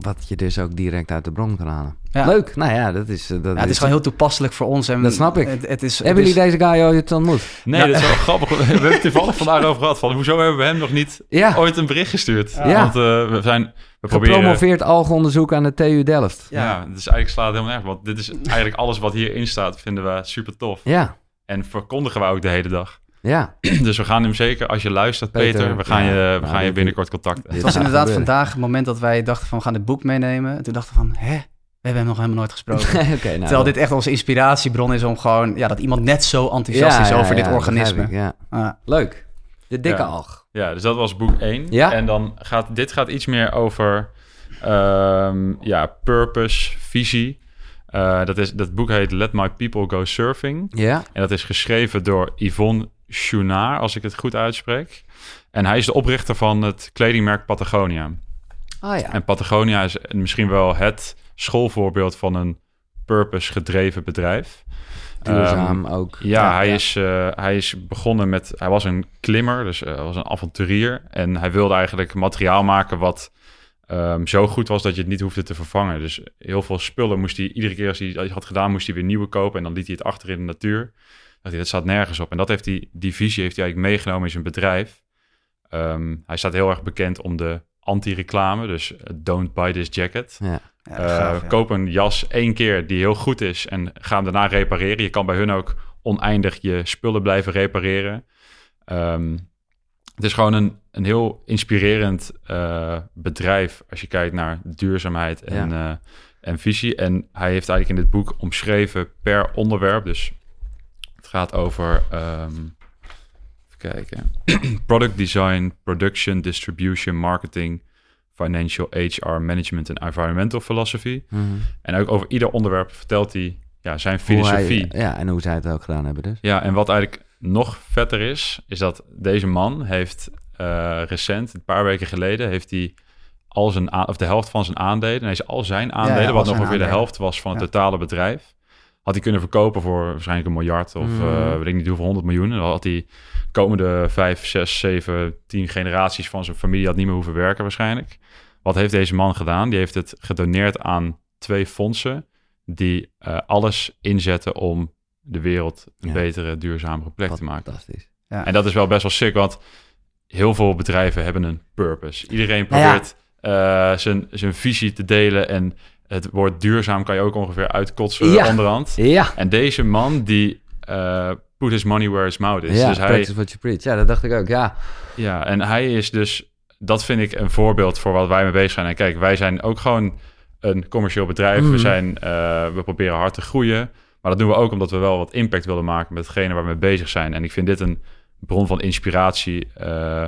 wat je dus ook direct uit de bron kan halen. Leuk, nou ja, dat is... Eh, dat ja, het is, gewoon heel toepasselijk voor ons. En dat snap ik. Het, het is, hebben jullie deze guy ooit ontmoet? Nee, dat is wel grappig. We hebben het toevallig vandaag over gehad. Van, hoezo hebben we hem nog niet ja. ooit een bericht gestuurd? Ja. Want uh, we zijn... We Gepromoveerd algenonderzoek aan de TU Delft. Ja, ja dus eigenlijk slaat het helemaal nergens. Want dit is eigenlijk alles wat hierin staat, vinden we super tof. Ja. En verkondigen we ook de hele dag. Ja. Dus we gaan hem zeker, als je luistert, Peter, we gaan, je, we gaan je binnenkort contacten. Het was inderdaad vandaag het moment dat wij dachten van we gaan dit boek meenemen. En toen dachten we van, hè, we hebben hem nog helemaal nooit gesproken. okay, nou, Terwijl dit echt onze inspiratiebron is om gewoon, ja, dat iemand net zo enthousiast is over dit organisme. Ik, ja. Leuk. De dikke alg. Ja, dus dat was boek 1. Ja? En dan gaat, dit gaat iets meer over, um, ja, purpose, visie. Uh, dat, is, dat boek heet Let My People Go Surfing. Ja. En dat is geschreven door Yvonne Chouinard, als ik het goed uitspreek. En hij is de oprichter van het kledingmerk Patagonia. Oh ja. En Patagonia is misschien wel het schoolvoorbeeld van een purpose-gedreven bedrijf. Duurzaam um, ook. Ja, hij, Is, uh, hij is begonnen met... Hij was een klimmer, dus uh, was een avonturier. En hij wilde eigenlijk materiaal maken wat um, zo goed was dat je het niet hoefde te vervangen. Dus heel veel spullen moest hij... Iedere keer als hij dat had gedaan, moest hij weer nieuwe kopen. En dan liet hij het achter in de natuur hij, dat staat nergens op. En dat heeft hij, die visie heeft hij eigenlijk meegenomen in zijn bedrijf. Um, hij staat heel erg bekend om de anti-reclame, dus uh, don't buy this jacket. Ja. Ja, uh, gaaf, ja. Koop een jas één keer die heel goed is en ga hem daarna repareren. Je kan bij hun ook oneindig je spullen blijven repareren. Um, het is gewoon een, een heel inspirerend uh, bedrijf als je kijkt naar duurzaamheid en, ja. en visie. En hij heeft eigenlijk in dit boek omschreven per onderwerp. Dus gaat over, um, even kijken, product design, production, distribution, marketing, financial, HR, management en environmental philosophy. Mhm. En ook over ieder onderwerp vertelt hij ja, zijn filosofie. Hij, ja, en hoe zij het ook gedaan hebben dus. Ja, en wat eigenlijk nog vetter is, is dat deze man heeft uh, recent, een paar weken geleden, heeft hij al zijn of de helft van zijn aandelen, nee, al zijn aandelen, ja, ja, wat nog ongeveer de helft was van het totale bedrijf, had hij kunnen verkopen voor waarschijnlijk een miljard of mm. uh, weet ik niet hoeveel, honderd miljoen. En dan had hij komende vijf, zes, zeven, tien generaties van zijn familie had niet meer hoeven werken waarschijnlijk. Wat heeft deze man gedaan? Die heeft het gedoneerd aan twee fondsen die uh, alles inzetten om de wereld een ja. betere, duurzamere plek Wat te maken. Fantastisch. Ja. En dat is wel best wel sick, want heel veel bedrijven hebben een purpose. Iedereen probeert uh, zijn, zijn visie te delen en het woord duurzaam kan je ook ongeveer uitkotsen ja. onderhand. Ja. En deze man die uh, put his money where his mouth is. Ja, dus hij, what you preach. Ja, dat dacht ik ook, ja. Ja, en hij is dus, dat vind ik een voorbeeld voor wat wij mee bezig zijn. En kijk, wij zijn ook gewoon een commercieel bedrijf. We, zijn, uh, we proberen hard te groeien. Maar dat doen we ook omdat we wel wat impact willen maken met hetgene waar we mee bezig zijn. En ik vind dit een bron van inspiratie... Uh,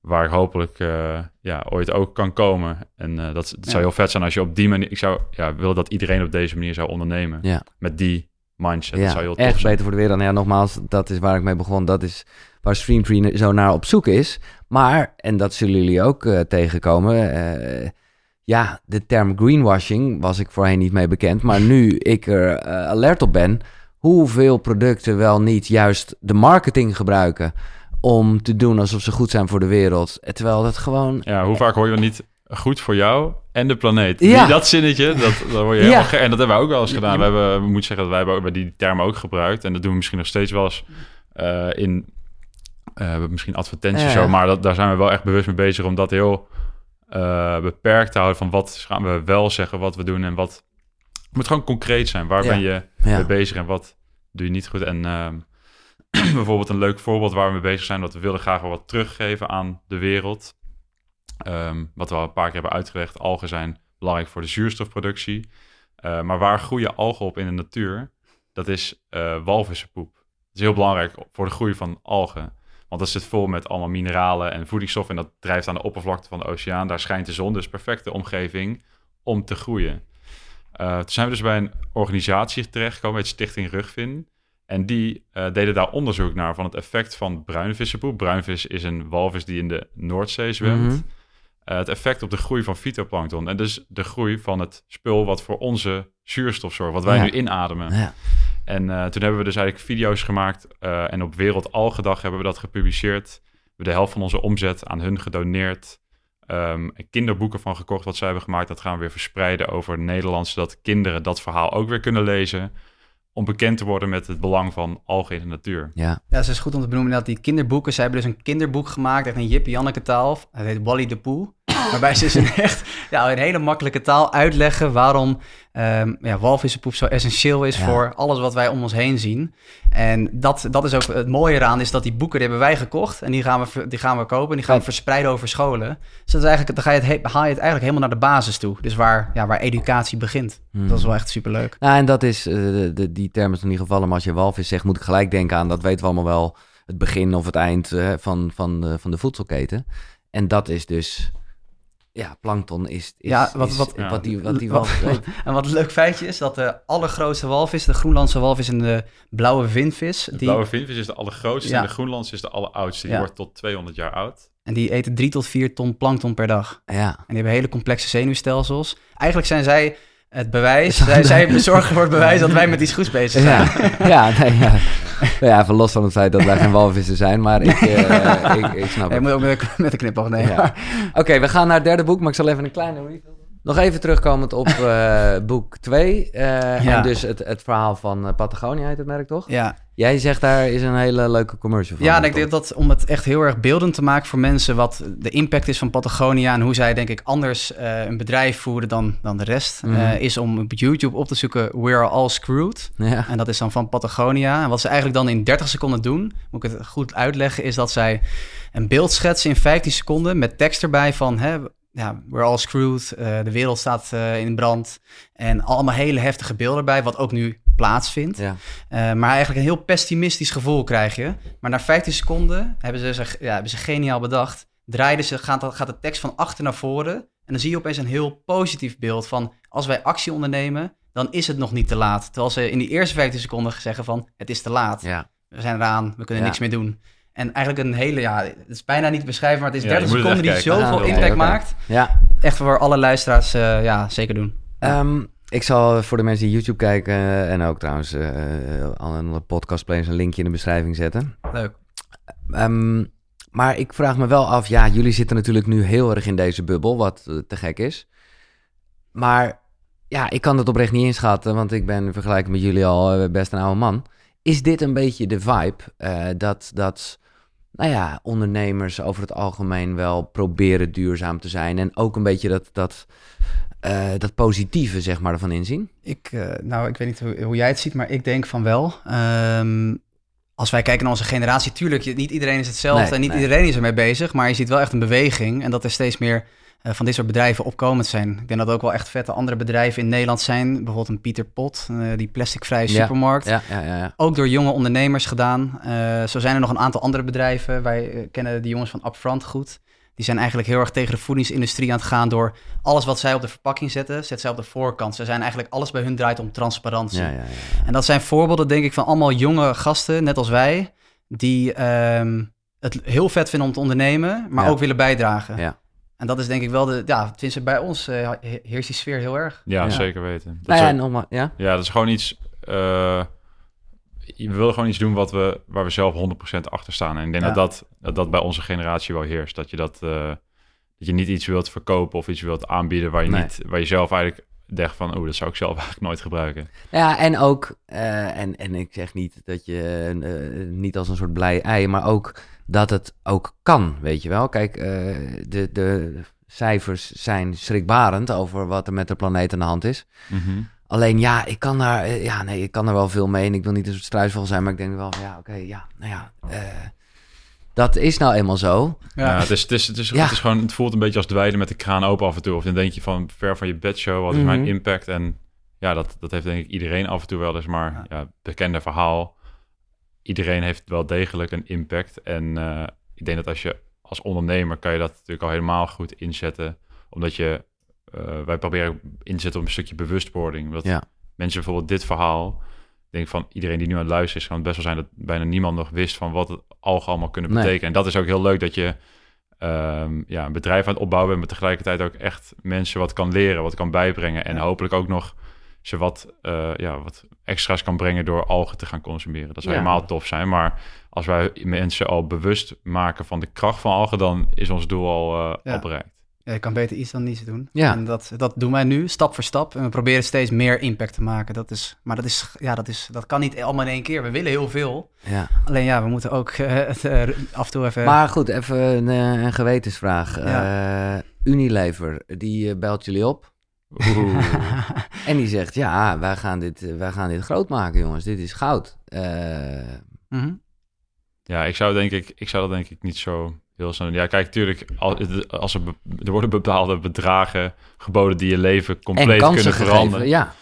waar ik hopelijk uh, ja, ooit ook kan komen. En uh, dat, dat ja. zou heel vet zijn als je op die manier... Ik zou ja, willen dat iedereen op deze manier zou ondernemen. Ja. Met die mindset. Ja, dat zou heel echt zijn. beter voor de wereld. Nou ja, nogmaals, dat is waar ik mee begon. Dat is waar Streamtree zo naar op zoek is. Maar, en dat zullen jullie ook uh, tegenkomen... ja, de term greenwashing was ik voorheen niet mee bekend. Maar nu ik er alert op ben... hoeveel producten wel niet juist de marketing gebruiken om te doen alsof ze goed zijn voor de wereld. Terwijl dat gewoon... Ja, hoe vaak hoor je niet goed voor jou en de planeet? Ja. Die, dat zinnetje, dat, dat word je helemaal ja. En dat hebben we ook wel eens gedaan. We, hebben, we moeten zeggen dat wij hebben die termen ook gebruikt. En dat doen we misschien nog steeds wel eens uh, in... Uh, misschien advertenties ja. zo, maar dat, daar zijn we wel echt bewust mee bezig om dat heel uh, beperkt te houden van wat gaan we wel zeggen, wat we doen en wat... Het moet gewoon concreet zijn. Waar ben je mee bezig en wat doe je niet goed? En ehm, bijvoorbeeld een leuk voorbeeld waar we mee bezig zijn, dat we willen graag wat teruggeven aan de wereld. Um, wat we al een paar keer hebben uitgelegd, algen zijn belangrijk voor de zuurstofproductie. maar waar groeien algen op in de natuur? Dat is walvissenpoep. Dat is heel belangrijk voor de groei van algen. Want dat zit vol met allemaal mineralen en voedingsstoffen. En dat drijft aan de oppervlakte van de oceaan. Daar schijnt de zon, dus perfecte omgeving om te groeien. Uh, toen zijn we dus bij een organisatie terechtgekomen, het Stichting Rugvin. En die uh, deden daar onderzoek naar van het effect van bruinvissenpoep. Bruinvis is een walvis die in de Noordzee zwemt. Mhm. Eh, het effect op de groei van fytoplankton. En dus de groei van het spul wat voor onze zuurstof zorgt, wat wij nu inademen. Ja. En toen hebben we dus eigenlijk video's gemaakt. en op Wereldalgedag hebben we dat gepubliceerd. We hebben de helft van onze omzet aan hun gedoneerd. Um, kinderboeken van gekocht wat zij hebben gemaakt. Dat gaan we weer verspreiden over Nederland, zodat kinderen dat verhaal ook weer kunnen lezen. Om bekend te worden met het belang van algen in de natuur. Ja, ja het is goed om te benoemen dat die kinderboeken... Zij hebben dus een kinderboek gemaakt, echt een Jippie Janneke taal. Het heet Wally de Poel. Waarbij ze dus echt ja, in hele makkelijke taal uitleggen waarom um, ja, walvissenpoep zo essentieel is voor alles wat wij om ons heen zien. En dat, dat is ook het mooie eraan, is dat die boeken die hebben wij gekocht en die gaan we, die gaan we kopen en die gaan we verspreiden over scholen. Dus dat is eigenlijk, dan ga je het, haal je het eigenlijk helemaal naar de basis toe. Dus waar, ja, waar educatie begint. Hmm. Dat is wel echt superleuk. Nou, en dat is, uh, de, die term is nog niet gevallen, maar als je walvis zegt, moet ik gelijk denken aan, dat weten we allemaal wel, het begin of het eind uh, van, van, van de voedselketen. En dat is dus ja, plankton is, is, ja, wat, wat, wat die, wat die walvis weet. En wat een leuk feitje is, dat de allergrootste walvis, de Groenlandse walvis en de blauwe vinvis... De blauwe vinvis is de allergrootste en de Groenlandse is de alleroudste. Die wordt tot 200 jaar oud. En die eten 3 tot 4 ton plankton per dag. Ja. En die hebben hele complexe zenuwstelsels. Eigenlijk zijn zij het bewijs. Zij, zij bezorgen voor het bewijs dat wij met iets goeds bezig zijn. Ja, ja, nee, ja. ja, even los van het feit dat wij geen walvissen zijn, maar ik, uh, ik, ik, snap het. Je moet ook met, met de knipoog nemen. Oké, we gaan naar het derde boek, maar ik zal even een kleine nog even terugkomend op uh, boek 2. Uh, eh, ja. En dus het, het verhaal van Patagonia heet het merk, toch? Ja. Jij zegt daar is een hele leuke commercial van. Ja, ik denk dat om het echt heel erg beeldend te maken voor mensen... wat de impact is van Patagonia... en hoe zij denk ik anders een bedrijf voeren dan, dan de rest... Mm. is om op YouTube op te zoeken We Are All Screwed. Ja. En dat is dan van Patagonia. En wat ze eigenlijk dan in 30 seconden doen... moet ik het goed uitleggen... is dat zij een beeld schetsen in 15 seconden... met tekst erbij van... Hè, ja, we're all screwed. Uh, de wereld staat uh, in brand. En allemaal hele heftige beelden erbij, wat ook nu plaatsvindt. Ja. Uh, maar eigenlijk een heel pessimistisch gevoel krijg je. Maar na 15 seconden hebben ze, zich, ja, hebben ze geniaal bedacht. Draaiden ze, gaat, gaat de tekst van achter naar voren. En dan zie je opeens een heel positief beeld van... als wij actie ondernemen, dan is het nog niet te laat. Terwijl ze in die eerste 15 seconden zeggen van... het is te laat. Ja. We zijn eraan, we kunnen niks meer doen. En eigenlijk een hele, ja, het is bijna niet te beschrijven, maar het is 30 seconden die zoveel impact maakt. Ja. Echt voor alle luisteraars, uh, ja, zeker doen. Um, ik zal voor de mensen die YouTube kijken en ook trouwens uh, alle podcastplayers een linkje in de beschrijving zetten. Leuk. Um, maar ik vraag me wel af, ja, jullie zitten natuurlijk nu heel erg in deze bubbel, wat te gek is. Maar ja, ik kan het oprecht niet inschatten, want ik ben vergelijking met jullie al best een oude man. Is dit een beetje de vibe uh, dat, dat nou ja, ondernemers over het algemeen wel proberen duurzaam te zijn. En ook een beetje dat, dat, uh, dat positieve, zeg maar, ervan inzien? Ik, uh, nou, ik weet niet hoe, hoe, jij het ziet, maar ik denk van wel. Um, als wij kijken naar onze generatie, tuurlijk, niet iedereen is hetzelfde en niet iedereen is ermee bezig. Maar je ziet wel echt een beweging en dat er steeds meer van dit soort bedrijven opkomend zijn. Ik denk dat er ook wel echt vette andere bedrijven in Nederland zijn. Bijvoorbeeld een Pieter Pot, uh, die plasticvrije supermarkt. Ja, ja, ja, Ook door jonge ondernemers gedaan. Uh, zo zijn er nog een aantal andere bedrijven. Wij kennen de jongens van Upfront goed. Die zijn eigenlijk heel erg tegen de voedingsindustrie aan het gaan door alles wat zij op de verpakking zetten, zetten zij op de voorkant. Ze zijn eigenlijk alles bij hun draait om transparantie. En dat zijn voorbeelden, denk ik, van allemaal jonge gasten, net als wij, die um, het heel vet vinden om te ondernemen, maar ook willen bijdragen. Ja. En dat is denk ik wel de, ja, tenminste bij ons uh, heerst die sfeer heel erg. Ja, zeker weten. Dat nou ja, nogmaals, ja? ja, dat is gewoon iets, uh, we willen gewoon iets doen wat we, waar we zelf 100% achter staan. En ik denk dat, dat, dat dat bij onze generatie wel heerst. Dat je dat, uh, dat je niet iets wilt verkopen of iets wilt aanbieden waar je, niet, waar je zelf eigenlijk denkt van, oh, dat zou ik zelf eigenlijk nooit gebruiken. Ja, en ook, en, en ik zeg niet dat je niet als een soort blij ei, maar ook dat het ook kan, weet je wel. Kijk, uh, de, de cijfers zijn schrikbarend over wat er met de planeet aan de hand is. Mm Alleen ja, ik kan daar, eh, ja, nee, ik kan er wel veel mee. En ik wil niet een soort struisvogel zijn, maar ik denk wel van ja, oké, ja, nou ja. Uh, dat is nou eenmaal zo. Ja, het, is, het, is, het, is, het is gewoon, het voelt een beetje als dweilen met de kraan open af en toe. Of dan denk je van ver van je bedshow, wat is mijn mhm. impact? En ja, dat, dat heeft denk ik iedereen af en toe wel eens, maar ja. bekende verhaal. Iedereen heeft wel degelijk een impact. En uh, ik denk dat als je als ondernemer kan je dat natuurlijk al helemaal goed inzetten. Omdat je, uh, wij proberen inzetten op een stukje bewustwording. Dat ja. mensen bijvoorbeeld dit verhaal, denk van iedereen die nu aan het luisteren is, kan het best wel zijn dat bijna niemand nog wist van wat het algen allemaal kunnen betekenen. En dat is ook heel leuk dat je um, ja, een bedrijf aan het opbouwen bent, maar tegelijkertijd ook echt mensen wat kan leren, wat kan bijbrengen. En hopelijk ook nog ze wat, uh, ja, wat extra's kan brengen door algen te gaan consumeren. Dat zou helemaal tof zijn. Maar als wij mensen al bewust maken van de kracht van algen, dan is ons doel al, uh, al bereikt. Ja, je kan beter iets dan niets doen. Ja. En dat, dat doen wij nu, stap voor stap. En we proberen steeds meer impact te maken. Dat is, maar dat, is, ja, dat, is, dat kan niet allemaal in één keer. We willen heel veel. Ja. Alleen ja, we moeten ook uh, het, uh, af en toe even... Maar goed, even een, een gewetensvraag. Ja. Unilever, die belt jullie op. en die zegt, ja, wij gaan, dit, wij gaan dit groot maken, jongens. Dit is goud. Mm -hmm. Ja, ik zou denk ik, ik zou dat denk ik niet zo heel snel. Ja, kijk, natuurlijk, als er, er worden bepaalde bedragen geboden die je leven compleet kunnen veranderen. ja.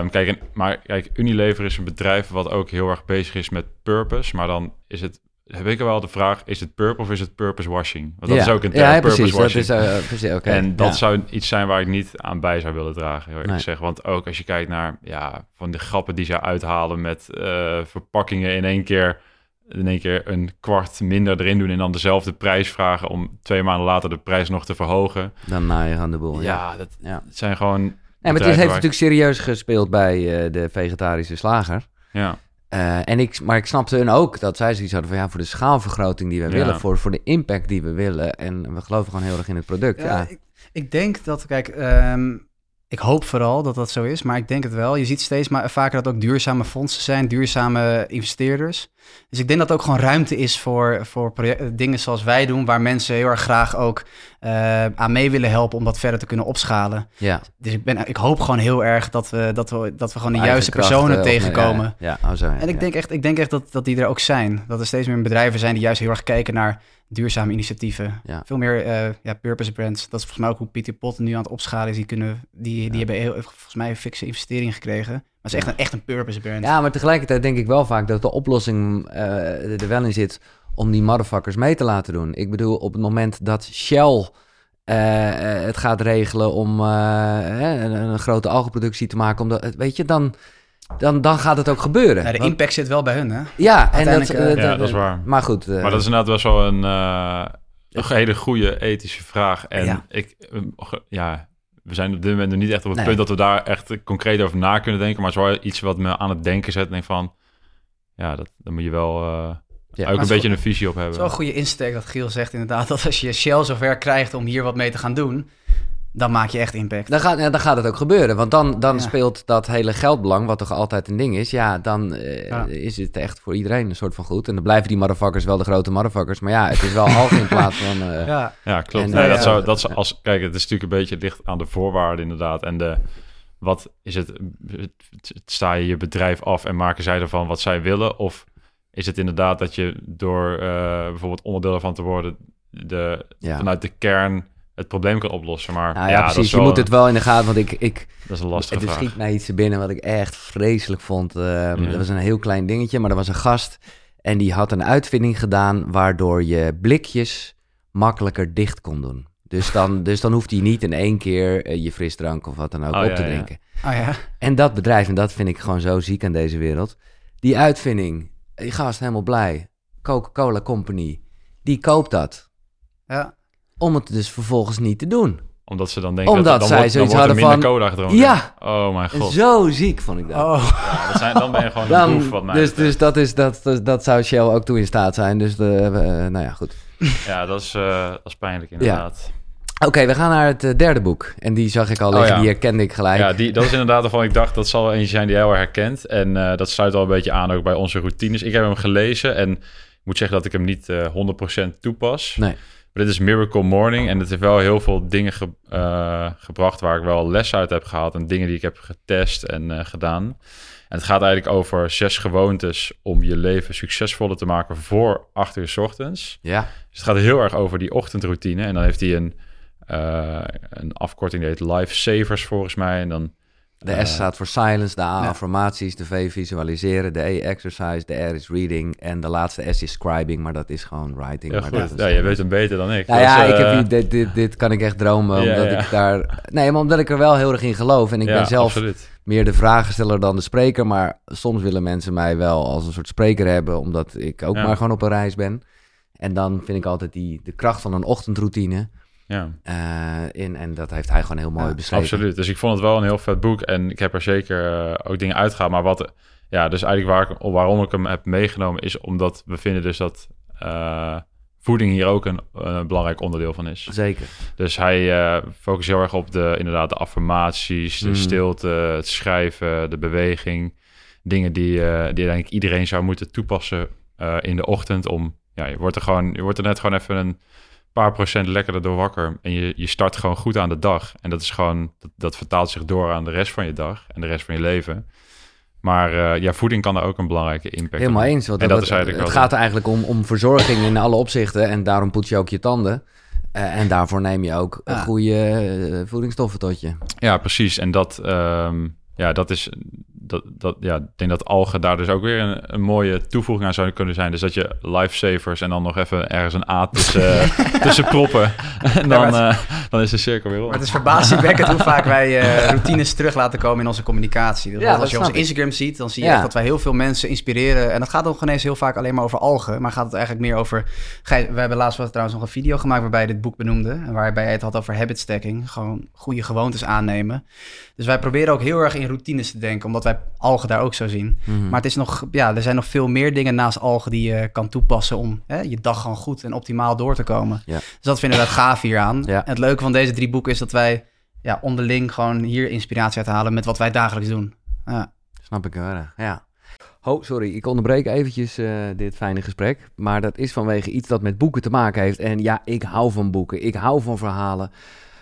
Um, kijk, maar kijk, Unilever is een bedrijf wat ook heel erg bezig is met purpose, maar dan is het heb ik wel de vraag: is het purple of is het purpose washing? Want dat is ook een term, ja, purpose washing. Dat is, uh, precies, okay. En dat zou iets zijn waar ik niet aan bij zou willen dragen. Ik zeg, want ook als je kijkt naar ja, van de grappen die ze uithalen met uh, verpakkingen in één keer in één keer een kwart minder erin doen en dan dezelfde prijs vragen om twee maanden later de prijs nog te verhogen. Dan naai je aan de boel. Ja, dat ja. zijn gewoon. Nee, maar het heeft natuurlijk serieus gespeeld bij uh, de vegetarische slager. Ja. Uh, en ik, maar ik snapte hun ook dat zij zoiets hadden van ja, voor de schaalvergroting die we willen, voor, voor de impact die we willen. En we geloven gewoon heel erg in het product. Ja, ja. Ik, ik, denk dat, kijk, um, ik hoop vooral dat dat zo is, maar ik denk het wel. Je ziet steeds maar vaker dat ook duurzame fondsen zijn, duurzame investeerders. Dus ik denk dat er ook gewoon ruimte is voor, voor dingen zoals wij doen, waar mensen heel erg graag ook uh, aan mee willen helpen om dat verder te kunnen opschalen. Ja. Dus ik, ben, ik hoop gewoon heel erg dat we, dat we, dat we gewoon de juiste personen tegenkomen. Ja, ja. Oh, zo, en ik denk echt, ik denk echt dat, dat die er ook zijn. Dat er steeds meer bedrijven zijn die juist heel erg kijken naar duurzame initiatieven. Ja. Veel meer uh, ja, purpose brands. Dat is volgens mij ook hoe Pieter Pot nu aan het opschalen is. Die, kunnen, die, die hebben heel, volgens mij een fikse investering gekregen. Maar het is echt een, echt een purpose brand. Ja, maar tegelijkertijd denk ik wel vaak dat de oplossing uh, er wel in zit om die motherfuckers mee te laten doen. Ik bedoel, op het moment dat Shell uh, het gaat regelen om een, een, grote algenproductie te maken, omdat, weet je, dan dan, dan gaat het ook gebeuren. Ja, de impact zit wel bij hun, hè? Ja, en dat, uh, ja, dat is waar. Maar goed. Uh, maar dat is inderdaad wel zo een, uh, een hele goede ethische vraag. En ja. ik, ja, we zijn op dit moment nog niet echt op het nee. punt dat we daar echt concreet over na kunnen denken. Maar het is wel iets wat me aan het denken zet. Denk van, ja, dat, dan moet je wel ja, ook een beetje een visie op hebben. Zo'n goede insteek dat Giel zegt inderdaad. Dat als je Shell zover krijgt om hier wat mee te gaan doen dan maak je echt impact. Dan gaat, ja, dan gaat het ook gebeuren. Want dan, dan speelt dat hele geldbelang, wat toch altijd een ding is. Ja, dan uh, is het echt voor iedereen een soort van goed. En dan blijven die motherfuckers wel de grote motherfuckers. Maar ja, het is wel half in plaats van... Uh, ja. ja, klopt. En, nee, dat zou, dat zou als, kijk, het is natuurlijk een beetje dicht aan de voorwaarden inderdaad. En de, wat is het, sta je je bedrijf af en maken zij ervan wat zij willen? Of is het inderdaad dat je door uh, bijvoorbeeld onderdeel ervan te worden... De, vanuit de kern het probleem kan oplossen. Maar nou ja, precies. je moet het wel in de gaten, want ik... ik dat is een lastige vraag. Er schiet mij iets binnen wat ik echt vreselijk vond. Uh, Dat was een heel klein dingetje, maar er was een gast... en die had een uitvinding gedaan... waardoor je blikjes makkelijker dicht kon doen. Dus dan, dus dan hoeft hij niet in één keer uh, je frisdrank of wat dan ook oh, op te drinken. Oh, ja. En dat bedrijf, en dat vind ik gewoon zo ziek aan deze wereld... die uitvinding, die gast helemaal blij. Coca-Cola Company, die koopt dat. Ja om het dus vervolgens niet te doen. Omdat ze dan denken Omdat dat zij dan zoiets hadden van... cola gedronken. Ja. Oh mijn god. Zo ziek vond ik dat. Oh. Ja, dat zijn, dan ben je gewoon dan, een boef wat mij Dus, dus dat, is, dat, dat, dat zou Shell ook toe in staat zijn. Dus de, uh, nou ja, goed. Ja, dat is, uh, dat is pijnlijk inderdaad. Ja. Oké, okay, we gaan naar het uh, derde boek. En die zag ik al liggen, oh, ja. die herkende ik gelijk. Ja, die, dat is inderdaad waarvan ik dacht, dat zal eentje zijn die heel erg herkent. En uh, dat sluit al een beetje aan ook bij onze routines. Ik heb hem gelezen en ik moet zeggen dat ik hem niet uh, 100% toepas. Nee. Maar dit is Miracle Morning en het heeft wel heel veel dingen ge uh, gebracht waar ik wel les uit heb gehaald en dingen die ik heb getest en uh, gedaan. En het gaat eigenlijk over zes gewoontes om je leven succesvoller te maken voor acht uur s ochtends. Ja. Dus het gaat heel erg over die ochtendroutine. En dan heeft hij een, uh, een afkorting die heet Life Savers volgens mij. En dan De S staat voor silence, de A affirmaties, de V visualiseren, de E exercise, de R is reading en de laatste S is scribing, maar dat is gewoon writing. Ja, maar goed. ja, je weet hem beter dan ik. Nou ja, ik heb, dit, dit, dit kan ik echt dromen, omdat ik daar... Nee, maar omdat ik er wel heel erg in geloof en ik ben zelf absoluut. meer de vragensteller dan de spreker, maar soms willen mensen mij wel als een soort spreker hebben, omdat ik ook maar gewoon op een reis ben. En dan vind ik altijd die, de kracht van een ochtendroutine ja. Uh, in, en dat heeft hij gewoon heel mooi ja, beschreven. Absoluut. Dus ik vond het wel een heel vet boek. En ik heb er zeker uh, ook dingen uitgehaald. Maar wat, ja, dus eigenlijk waar, waarom ik hem heb meegenomen is omdat we vinden dus dat uh, voeding hier ook een, een, belangrijk onderdeel van is. Zeker. Dus hij focust heel erg op de, inderdaad, de affirmaties, de mm. stilte, het schrijven, de beweging. Dingen die, die denk ik iedereen zou moeten toepassen in de ochtend om, ja, je wordt er gewoon, je wordt er net gewoon even een paar procent lekkerder door wakker. En je, je start gewoon goed aan de dag. En dat is gewoon, dat, dat vertaalt zich door aan de rest van je dag en de rest van je leven. Maar uh, ja, voeding kan er ook een belangrijke impact Helemaal eens. Want en dat, is eigenlijk het gaat eigenlijk om, om verzorging in alle opzichten. En daarom poets je ook je tanden. Uh, en daarvoor neem je ook ja. goede uh, voedingsstoffen tot je. Ja, precies. En dat, um, ja, dat is dat, dat, ja, ik denk dat algen daar dus ook weer een, een, mooie toevoeging aan zou kunnen zijn. Dus dat je lifesavers en dan nog even ergens een A tussen, tussen proppen. en dan, uh, dan is de cirkel weer rond. Maar het is verbazingwekkend hoe vaak wij uh, routines terug laten komen in onze communicatie. Dus ja, als je onze Instagram ziet, dan zie je echt dat wij heel veel mensen inspireren. En dat gaat nog ineens heel vaak alleen maar over algen. Maar gaat het eigenlijk meer over... We hebben laatst wel trouwens nog een video gemaakt waarbij je dit boek benoemde. En waarbij je het had over habit stacking. Gewoon goede gewoontes aannemen. Dus wij proberen ook heel erg in routines te denken. Omdat wij algen daar ook zo zien. Mhm. Maar het is nog, ja, er zijn nog veel meer dingen naast algen die je kan toepassen om hè, je dag gewoon goed en optimaal door te komen. Ja. Dus dat vinden we het gaaf hier aan. Ja. En het leuke van deze drie boeken is dat wij ja, onderling gewoon hier inspiratie uit halen met wat wij dagelijks doen. Ja. Snap ik wel, ja. Oh, sorry, ik onderbreek eventjes uh, dit fijne gesprek. Maar dat is vanwege iets dat met boeken te maken heeft. En ja, ik hou van boeken. Ik hou van verhalen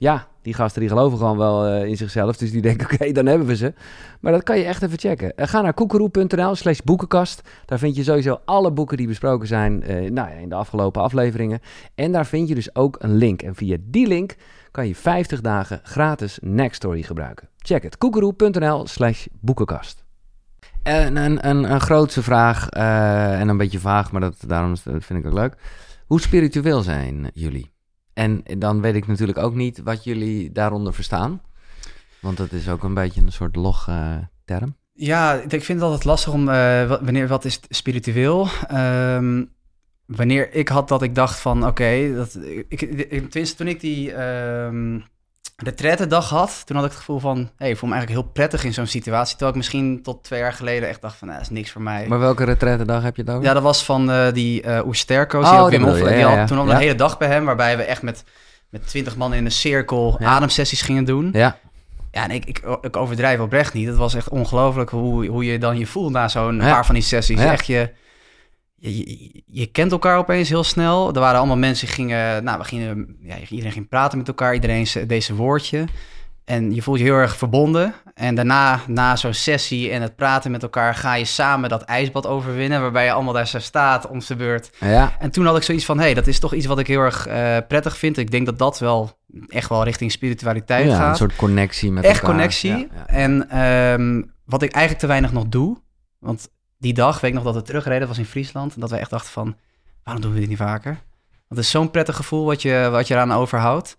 Ja, die gasten die geloven gewoon wel uh, in zichzelf. Dus die denken, oké, dan hebben we ze. Maar dat kan je echt even checken. Uh, ga naar koekeroe.nl slash boekenkast. Daar vind je sowieso alle boeken die besproken zijn uh, nou ja, in de afgelopen afleveringen. En daar vind je dus ook een link. En via die link kan je 50 dagen gratis Nextory gebruiken. Check het, koekeroe.nl slash boekenkast. En een, een, een grootste vraag, en een beetje vaag, maar dat, daarom vind ik ook leuk. Hoe spiritueel zijn jullie? En dan weet ik natuurlijk ook niet wat jullie daaronder verstaan. Want dat is ook een beetje een soort log uh, term. Ja, ik vind het altijd lastig om uh, wanneer wat is spiritueel. Um, wanneer ik had dat ik dacht van oké, ik, tenminste toen ik die um, de dag had, toen had ik het gevoel van, hey, ik voel me eigenlijk heel prettig in zo'n situatie. Terwijl ik misschien tot twee jaar geleden echt dacht van, nou, dat is niks voor mij. Maar welke dag heb je dan? Ja, dat was van uh, die uh, Oesterko's. Oh, die, ook die had toen al een hele dag bij hem, waarbij we echt met, met twintig man in een cirkel ademsessies gingen doen. Ja. Ja, en ik, ik, ik overdrijf oprecht niet. Het was echt ongelooflijk hoe, hoe je dan je voelt na zo'n paar van die sessies. Echt je je, je, kent elkaar opeens heel snel. Er waren allemaal mensen die gingen, nou, we gingen, ja, iedereen ging praten met elkaar, iedereen deze woordje. En je voelt je heel erg verbonden. En daarna, na zo'n sessie en het praten met elkaar, ga je samen dat ijsbad overwinnen, waarbij je allemaal daar zo staat om de beurt. Ja. En toen had ik zoiets van, hé, hey, dat is toch iets wat ik heel erg uh, prettig vind. Ik denk dat dat wel echt wel richting spiritualiteit ja, gaat. een soort connectie met echt elkaar. Echt connectie. En um, wat ik eigenlijk te weinig nog doe, want die dag, weet ik nog dat we terugreden, was in Friesland. En dat we echt dachten van, waarom doen we dit niet vaker? Want het is zo'n prettig gevoel wat je, wat je eraan overhoudt.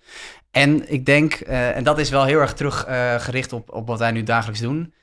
En ik denk, uh, en dat is wel heel erg teruggericht uh, op, op wat wij nu dagelijks doen,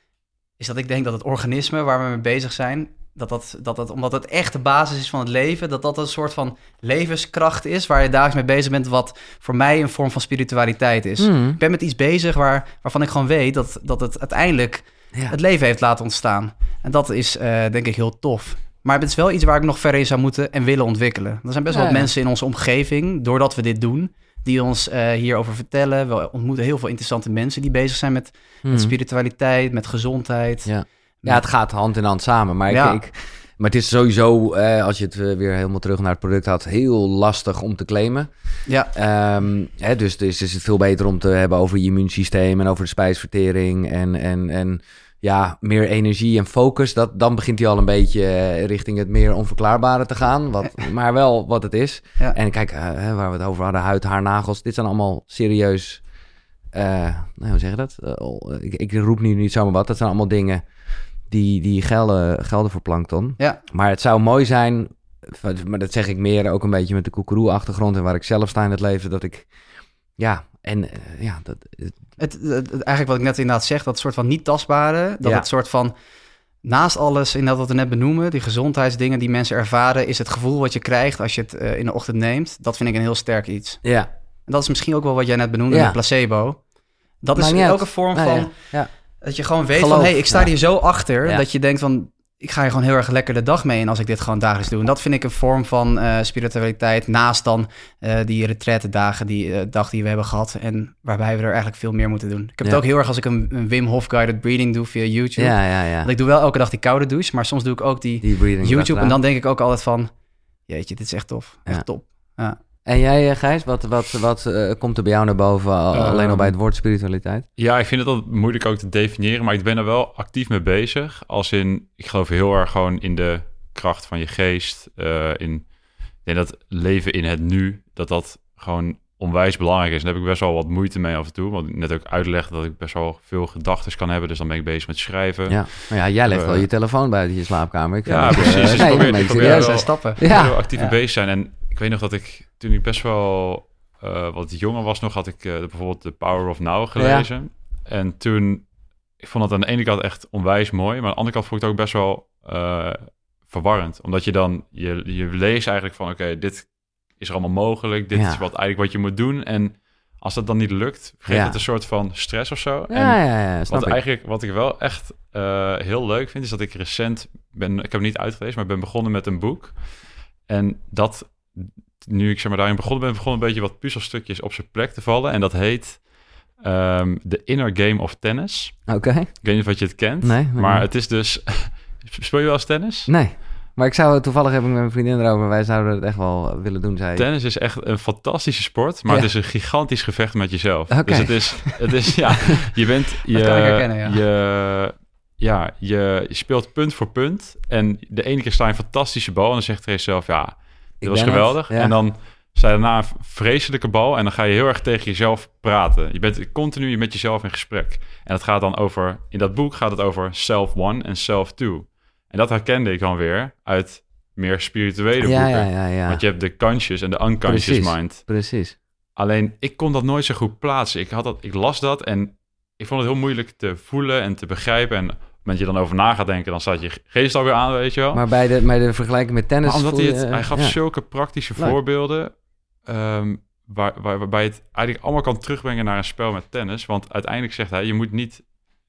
is dat ik denk dat het organisme waar we mee bezig zijn, dat dat, dat dat, omdat het echt de basis is van het leven, dat dat een soort van levenskracht is waar je dagelijks mee bezig bent, wat voor mij een vorm van spiritualiteit is. Mm. Ik ben met iets bezig waar, waarvan ik gewoon weet dat, dat het uiteindelijk het leven heeft laten ontstaan. En dat is uh, denk ik heel tof. Maar het is wel iets waar ik nog verder in zou moeten en willen ontwikkelen. Er zijn best wel wat mensen in onze omgeving, doordat we dit doen, die ons uh, hierover vertellen. We ontmoeten heel veel interessante mensen die bezig zijn met, met hmm. spiritualiteit, met gezondheid. Ja. ja, het gaat hand in hand samen. Maar ik, ik Maar het is sowieso, eh, als je het eh, weer helemaal terug naar het product had, heel lastig om te claimen. Ja. Ehm, hè, dus, dus is het veel beter om te hebben over je immuunsysteem en over de spijsvertering en, en, en ja, meer energie en focus. Dat, dan begint hij al een beetje eh, richting het meer onverklaarbare te gaan. Wat, maar wel wat het is. Ja. En kijk, uh, waar we het over hadden, huid, haar, nagels. Dit zijn allemaal serieus... Uh, nou, hoe zeg je dat? ik, ik roep nu niet zomaar wat. Dat zijn allemaal dingen die, die gelden, gelden voor plankton. Ja. Maar het zou mooi zijn, maar dat zeg ik meer ook een beetje met de koekeroe-achtergrond en waar ik zelf sta in het leven, dat ik, ja, en uh, ja, dat... Het, het, eigenlijk wat ik net inderdaad zeg, dat soort van niet tastbare, dat het soort van naast alles in dat wat we net benoemen, die gezondheidsdingen die mensen ervaren, is het gevoel wat je krijgt als je het uh, in de ochtend neemt. Dat vind ik een heel sterk iets. Ja. En dat is misschien ook wel wat jij net benoemde met placebo. Dat is ook een vorm van ja. Dat je gewoon weet van, hé, hey, ik sta hier zo achter... dat je denkt van, ik ga hier gewoon heel erg lekker de dag mee in als ik dit gewoon dagelijks doe. En dat vind ik een vorm van uh, spiritualiteit naast dan uh, die retraite dagen, die uh, dag die we hebben gehad. En waarbij we er eigenlijk veel meer moeten doen. Ik heb het ook heel erg als ik een, een, Wim Hof guided breathing doe via YouTube. Ja, ja, ja. Want ik doe wel elke dag die koude douche, maar soms doe ik ook die, die YouTube. En dan denk ik ook altijd van, jeetje, dit is echt tof. Echt top. Ja. En jij, eh, Gijs, wat, wat, wat uh, komt er bij jou naar boven alleen al bij het woord spiritualiteit? Ja, ik vind het altijd moeilijk ook te definiëren, maar ik ben er wel actief mee bezig. Als in, ik geloof heel erg gewoon in de kracht van je geest. Uh, in, ik denk dat leven in het nu, dat dat gewoon onwijs belangrijk is. En daar heb ik best wel wat moeite mee af en toe. Want ik net ook uitlegde dat ik best wel veel gedachten kan hebben. Dus dan ben ik bezig met schrijven. Ja, maar ja jij legt wel je telefoon buiten je slaapkamer. Ik ja, precies. Uh, dus nee, probeer, ik probeer wel, stappen. Ja. Heel actief ja. bezig zijn. En ik weet nog dat ik toen ik best wel uh, wat jonger was nog, had ik uh, bijvoorbeeld The Power of Now gelezen. Ja. En toen, ik vond het aan de ene kant echt onwijs mooi, maar aan de andere kant vond ik het ook best wel uh, verwarrend. Omdat je dan, je, je leest eigenlijk van, oké, okay, dit is er allemaal mogelijk, dit ja. is wat eigenlijk wat je moet doen. En als dat dan niet lukt, geeft ja. het een soort van stress of zo. Ja, en wat, eigenlijk, wat ik wel echt heel leuk vind, is dat ik recent ben, ik heb het niet uitgelezen, maar ben begonnen met een boek. En dat nu ik zeg maar daarin begonnen ben, begon een beetje wat puzzelstukjes op zijn plek te vallen. En dat heet um, The Inner Game of Tennis. Oké. Ik weet niet of je het kent. Nee. Maar het is dus... Speel je wel eens tennis? Nee. Maar ik zou toevallig hebben met mijn vriendin erover. Wij zouden het echt wel willen doen. Zij. Tennis is echt een fantastische sport, maar het is een gigantisch gevecht met jezelf. Okay. Dus het is, het is ja, je bent je, dat kan ik herkennen, ja. je, ja, je, je speelt punt voor punt en de ene keer sta je een fantastische bal en dan zegt er jezelf, ja, dat was geweldig. En dan je daarna een vreselijke bal en dan ga je heel erg tegen jezelf praten. Je bent continu met jezelf in gesprek. En dat gaat dan over, in dat boek gaat het over self one en self two. En dat herkende ik dan weer uit meer spirituele boeken. Ja, ja, ja, Want je hebt de conscious en de unconscious precies, mind. Precies. Alleen ik kon dat nooit zo goed plaatsen. Ik, had dat, ik las dat en ik vond het heel moeilijk te voelen en te begrijpen. En moment je dan over na gaat denken, dan staat je geest alweer aan, weet je wel. Maar bij de, bij de vergelijking met tennis... Maar omdat hij, het, hij gaf zulke praktische voorbeelden... Um, waar, waar, waarbij het eigenlijk allemaal kan terugbrengen naar een spel met tennis. Want uiteindelijk zegt hij, je moet niet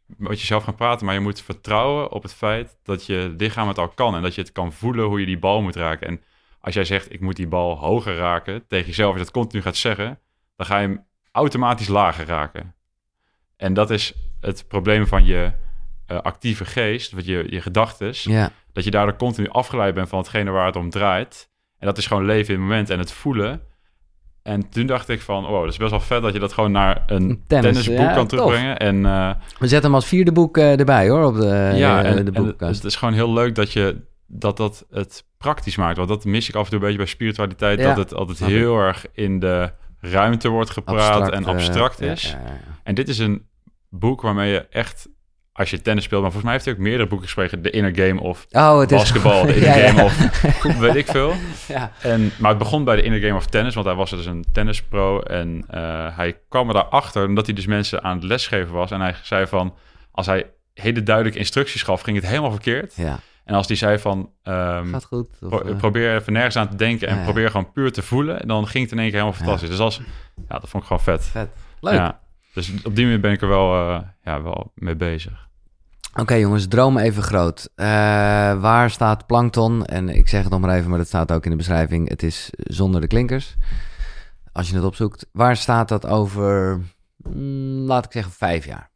met jezelf gaan praten, maar je moet vertrouwen op het feit dat je lichaam het al kan en dat je het kan voelen hoe je die bal moet raken. En als jij zegt, ik moet die bal hoger raken tegen jezelf, als je dat continu gaat zeggen, dan ga je hem automatisch lager raken. En dat is het probleem van je uh, actieve geest, wat je, je gedachtes, ja. dat je daardoor continu afgeleid bent van hetgene waar het om draait. En dat is gewoon leven in het moment en het voelen. En toen dacht ik van, oh, dat is best wel vet dat je dat gewoon naar een Tennis, tennisboek ja, kan terugbrengen. En, uh, We zetten hem als vierde boek uh, erbij hoor, op de, ja, en, de boekkast. En het is gewoon heel leuk dat je dat, dat het praktisch maakt. Want dat mis ik af en toe een beetje bij spiritualiteit, ja, dat het altijd heel erg in de ruimte wordt gepraat abstract, en abstract is. En dit is een boek waarmee je echt als je tennis speelt. Maar volgens mij heeft hij ook meerdere boeken geschreven. De Inner Game of oh, het Basketbal, is... de Inner Game of weet ik veel. Ja. En, maar het begon bij de Inner Game of Tennis, want hij was dus een tennispro. En uh, hij kwam er daarachter omdat hij dus mensen aan het lesgeven was. En hij zei van, als hij hele duidelijke instructies gaf, ging het helemaal verkeerd. Ja. En als die zei van, um, Gaat goed, of, pro uh... probeer even nergens aan te denken en ja, probeer gewoon puur te voelen. En dan ging het in één keer helemaal fantastisch. Dus als, ja, dat vond ik gewoon vet. Vet, leuk. Dus op die manier ben ik er wel, uh, ja, wel mee bezig. Oké jongens, droom even groot. Uh, waar staat plankton? En ik zeg het nog maar even, maar dat staat ook in de beschrijving. Het is zonder de klinkers. Als je het opzoekt. Waar staat dat over, mm, laat ik zeggen, vijf jaar?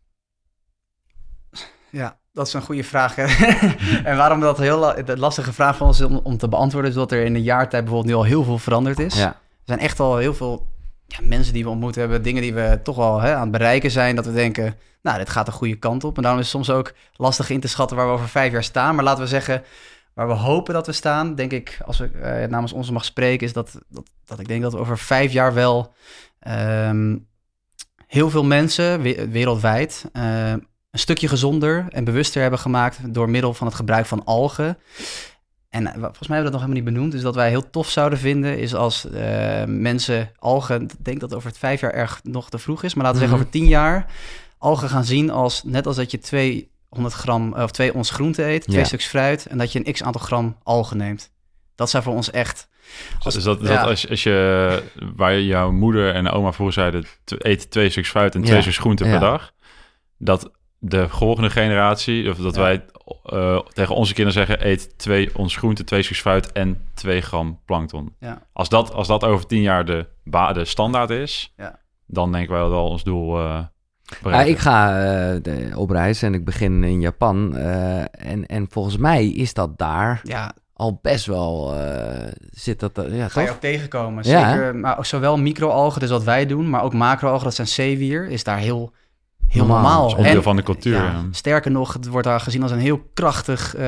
Ja, dat is een goede vraag. en waarom dat heel de lastige vraag van ons om, om te beantwoorden... is dat er in een jaar tijd bijvoorbeeld nu al heel veel veranderd is. Ja. Er zijn echt al heel veel ja, mensen die we ontmoet hebben... dingen die we toch al hè, aan het bereiken zijn... dat we denken, nou, dit gaat de goede kant op. En daarom is het soms ook lastig in te schatten... waar we over vijf jaar staan. Maar laten we zeggen, waar we hopen dat we staan... denk ik, als ik uh, namens ons mag spreken... is dat, dat, dat ik denk dat we over vijf jaar wel... Ehm, heel veel mensen wereldwijd uh, een stukje gezonder en bewuster hebben gemaakt door middel van het gebruik van algen. En eh, volgens mij hebben we dat nog helemaal niet benoemd. Dus dat wij heel tof zouden vinden is als uh, mensen algen, ik denk dat over het vijf jaar erg nog te vroeg is, maar laten we zeggen mhm. over tien jaar, algen gaan zien als net als dat je 200 gram of twee ons groente eet, twee stuks fruit en dat je een x aantal gram algen neemt. Dat zou voor ons echt. Als, dus dat, dat als, als je waar jouw moeder en oma vroeger zeiden, eet twee stuks fruit en twee stuks groente per dag, dat de volgende generatie, of dat wij uh, tegen onze kinderen zeggen: eet twee ons groente, twee stukjes fruit en twee gram plankton. Ja. Als, dat, als dat over tien jaar de, de standaard is, ja. dan denken wij wel ons doel. Uh, ja, ik ga uh, op reis en ik begin in Japan. en, en volgens mij is dat daar ja. al best wel. zit dat, ja, ga je ook tegenkomen. Zeker, maar zowel microalgen, dus wat wij doen, maar ook macroalgen, dat zijn zeewier, is daar heel heel normaal. onderdeel van de cultuur. Sterker nog, het wordt daar gezien als een heel krachtig uh,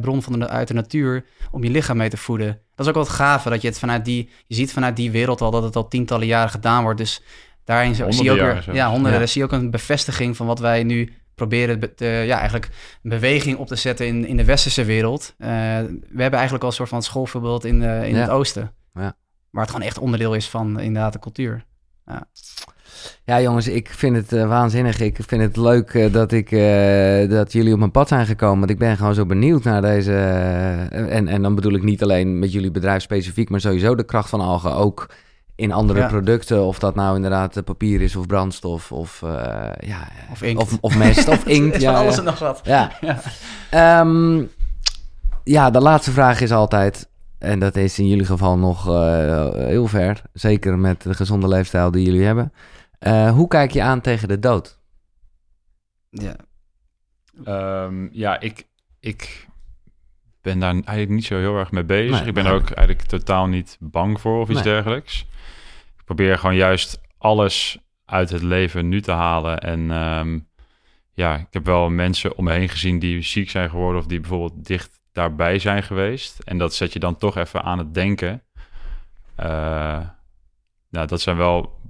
bron van de, uit de natuur om je lichaam mee te voeden. Dat is ook wat gave, dat je het vanuit die, je ziet vanuit die wereld al dat het al tientallen jaren gedaan wordt. Dus daarin zie je ook weer, ja, honderden, zie je ook een bevestiging van wat wij nu proberen te, ja, eigenlijk een beweging op te zetten in, in de westerse wereld. Uh, we hebben eigenlijk al een soort van schoolvoorbeeld in, uh, in het oosten. Ja. Waar het gewoon echt onderdeel is van inderdaad de cultuur. Ja. Ja, jongens, ik vind het uh, waanzinnig. Ik vind het leuk uh, dat, ik, uh, dat jullie op mijn pad zijn gekomen. Want ik ben gewoon zo benieuwd naar deze. en, en dan bedoel ik niet alleen met jullie bedrijf specifiek, maar sowieso de kracht van algen ook in andere producten. Of dat nou inderdaad papier is of brandstof of, ja, of, inkt. of, of mest of inkt. ja, alles en nog wat. Ja. Ja. Um, ja, de laatste vraag is altijd. En dat is in jullie geval nog heel ver. Zeker met de gezonde leefstijl die jullie hebben. Uh, hoe kijk je aan tegen de dood? Ja, um, ja ik, ik ben daar eigenlijk niet zo heel erg mee bezig. ik ben er ook eigenlijk totaal niet bang voor of iets dergelijks. Probeer gewoon juist alles uit het leven nu te halen. En um, ja, ik heb wel mensen om me heen gezien die ziek zijn geworden of die bijvoorbeeld dicht daarbij zijn geweest. En dat zet je dan toch even aan het denken. Uh, nou, dat zijn wel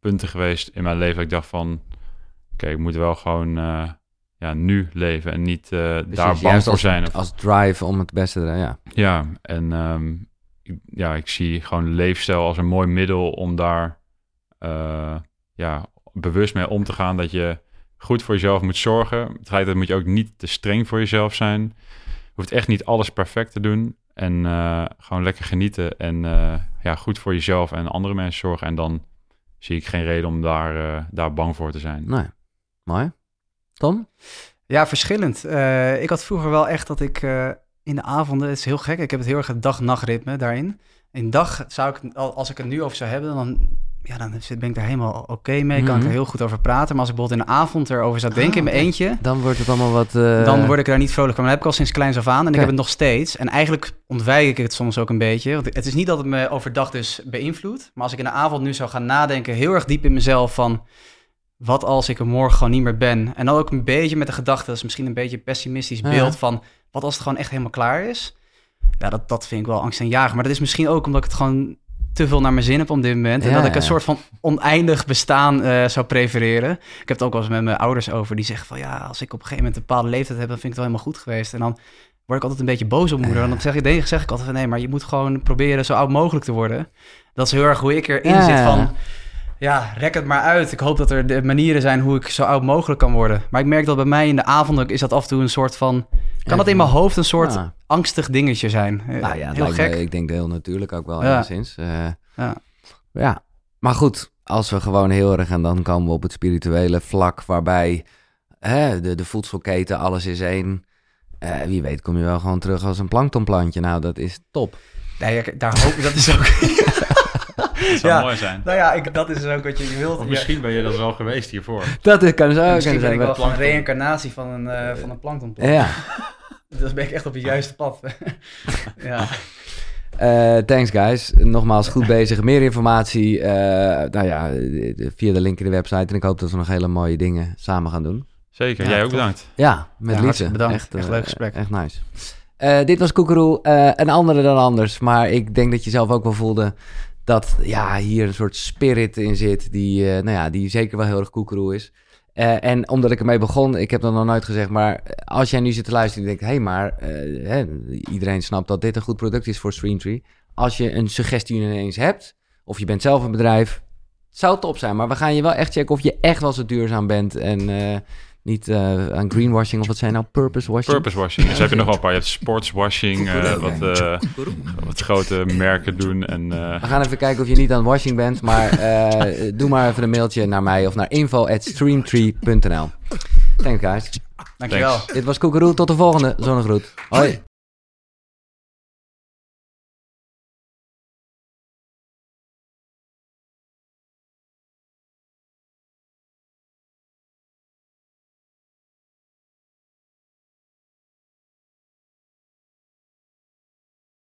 punten geweest in mijn leven dat ik dacht van... Oké, ik moet wel gewoon uh, ja, nu leven en niet uh, daar bang voor zijn. Of... Als drive om het beste te ja. Ja, en um, ik, ja, ik zie gewoon leefstijl als een mooi middel om daar uh, ja, bewust mee om te gaan. Dat je goed voor jezelf moet zorgen. Tegelijkertijd moet je ook niet te streng voor jezelf zijn. Je hoeft echt niet alles perfect te doen. En gewoon lekker genieten en ja, goed voor jezelf en andere mensen zorgen. En dan zie ik geen reden om daar, uh, daar bang voor te zijn. Nee, mooi. Tom? Ja, verschillend. Uh, ik had vroeger wel echt dat ik uh, in de avonden, het is heel gek, ik heb het heel erg het dag-nachtritme daarin. In dag zou ik, als ik het nu over zou hebben, dan ja, dan ben ik daar helemaal oké mee. Kan ik er mhm. heel goed over praten. Maar als ik bijvoorbeeld in de avond erover zou denken in mijn ah, eentje... Dan wordt het allemaal wat... Uh... Dan word ik er niet vrolijk van. Maar dat heb ik al sinds kleins af aan. En ik heb het nog steeds. En eigenlijk ontwijk ik het soms ook een beetje. Want het is niet dat het me overdag dus beïnvloedt. Maar als ik in de avond nu zou gaan nadenken... heel erg diep in mezelf van... wat als ik er morgen gewoon niet meer ben? En dan ook een beetje met de gedachte... dat is misschien een beetje een pessimistisch beeld van... wat als het gewoon echt helemaal klaar is? Ja, dat, dat vind ik wel angst en jagen. Maar dat is misschien ook omdat ik het gewoon te veel naar mijn zin heb op dit moment. En dat ik een soort van oneindig bestaan uh, zou prefereren. Ik heb het ook wel eens met mijn ouders over. Die zeggen van ja, als ik op een gegeven moment een bepaalde leeftijd heb, dan vind ik het wel helemaal goed geweest. En dan word ik altijd een beetje boos op moeder. En dan zeg ik, zeg ik altijd van nee, maar je moet gewoon proberen zo oud mogelijk te worden. Dat is heel erg hoe ik erin zit van ja, rek het maar uit. Ik hoop dat er de manieren zijn hoe ik zo oud mogelijk kan worden. Maar ik merk dat bij mij in de avond is dat af en toe een soort van... Kan dat in mijn hoofd een soort angstig dingetje zijn? Eh, nou ja, heel gek. ik denk heel natuurlijk ook wel ja. enigszins. Uh, ja. ja, maar goed, als we gewoon heel erg... en dan komen we op het spirituele vlak... waarbij hè, de, de voedselketen, alles is één... Uh, wie weet kom je wel gewoon terug als een planktonplantje. Nou, dat is top. Nee, daar hoop ik, dat is ook... Dat zou mooi zijn. Nou ja, ik, dat is ook wat je, wilt. Of misschien ben je dat wel geweest hiervoor. Dat kan zo misschien zijn. ben ik wel een reïncarnatie van een, uh, van een planktonplant. Ja. dus ben ik echt op het juiste pad. ja. Uh, thanks guys. Nogmaals goed bezig. Meer informatie uh, nou ja, via de link in de website. En ik hoop dat we nog hele mooie dingen samen gaan doen. Zeker, jij ook bedankt. Ja, met ja, liefde. Bedankt, echt, echt leuk gesprek. Echt nice. Uh, dit was Koekeroe, een andere dan anders. Maar ik denk dat je zelf ook wel voelde dat ja, hier een soort spirit in zit... die, nou ja, die zeker wel heel erg Koekeroe is. Uh, en omdat ik ermee begon, ik heb dat nog nooit gezegd, maar als jij nu zit te luisteren en denkt, hé, hey, maar uh, hè, iedereen snapt dat dit een goed product is voor Streamtree. Als je een suggestie ineens hebt, of je bent zelf een bedrijf, het zou top zijn, maar we gaan je wel echt checken of je echt wel zo duurzaam bent en niet uh, aan greenwashing of wat zijn nou purpose washing? Purpose washing. Dus heb je nog wel een paar. Je hebt sportswashing, uh, wat, uh, wat grote merken doen. En, We gaan even kijken of je niet aan washing bent, maar doe maar even een mailtje naar mij of naar info@streamtree.nl. Thanks guys. Dankjewel. Dit was Koekeroe. Tot de volgende. Zonnegroet. Hoi.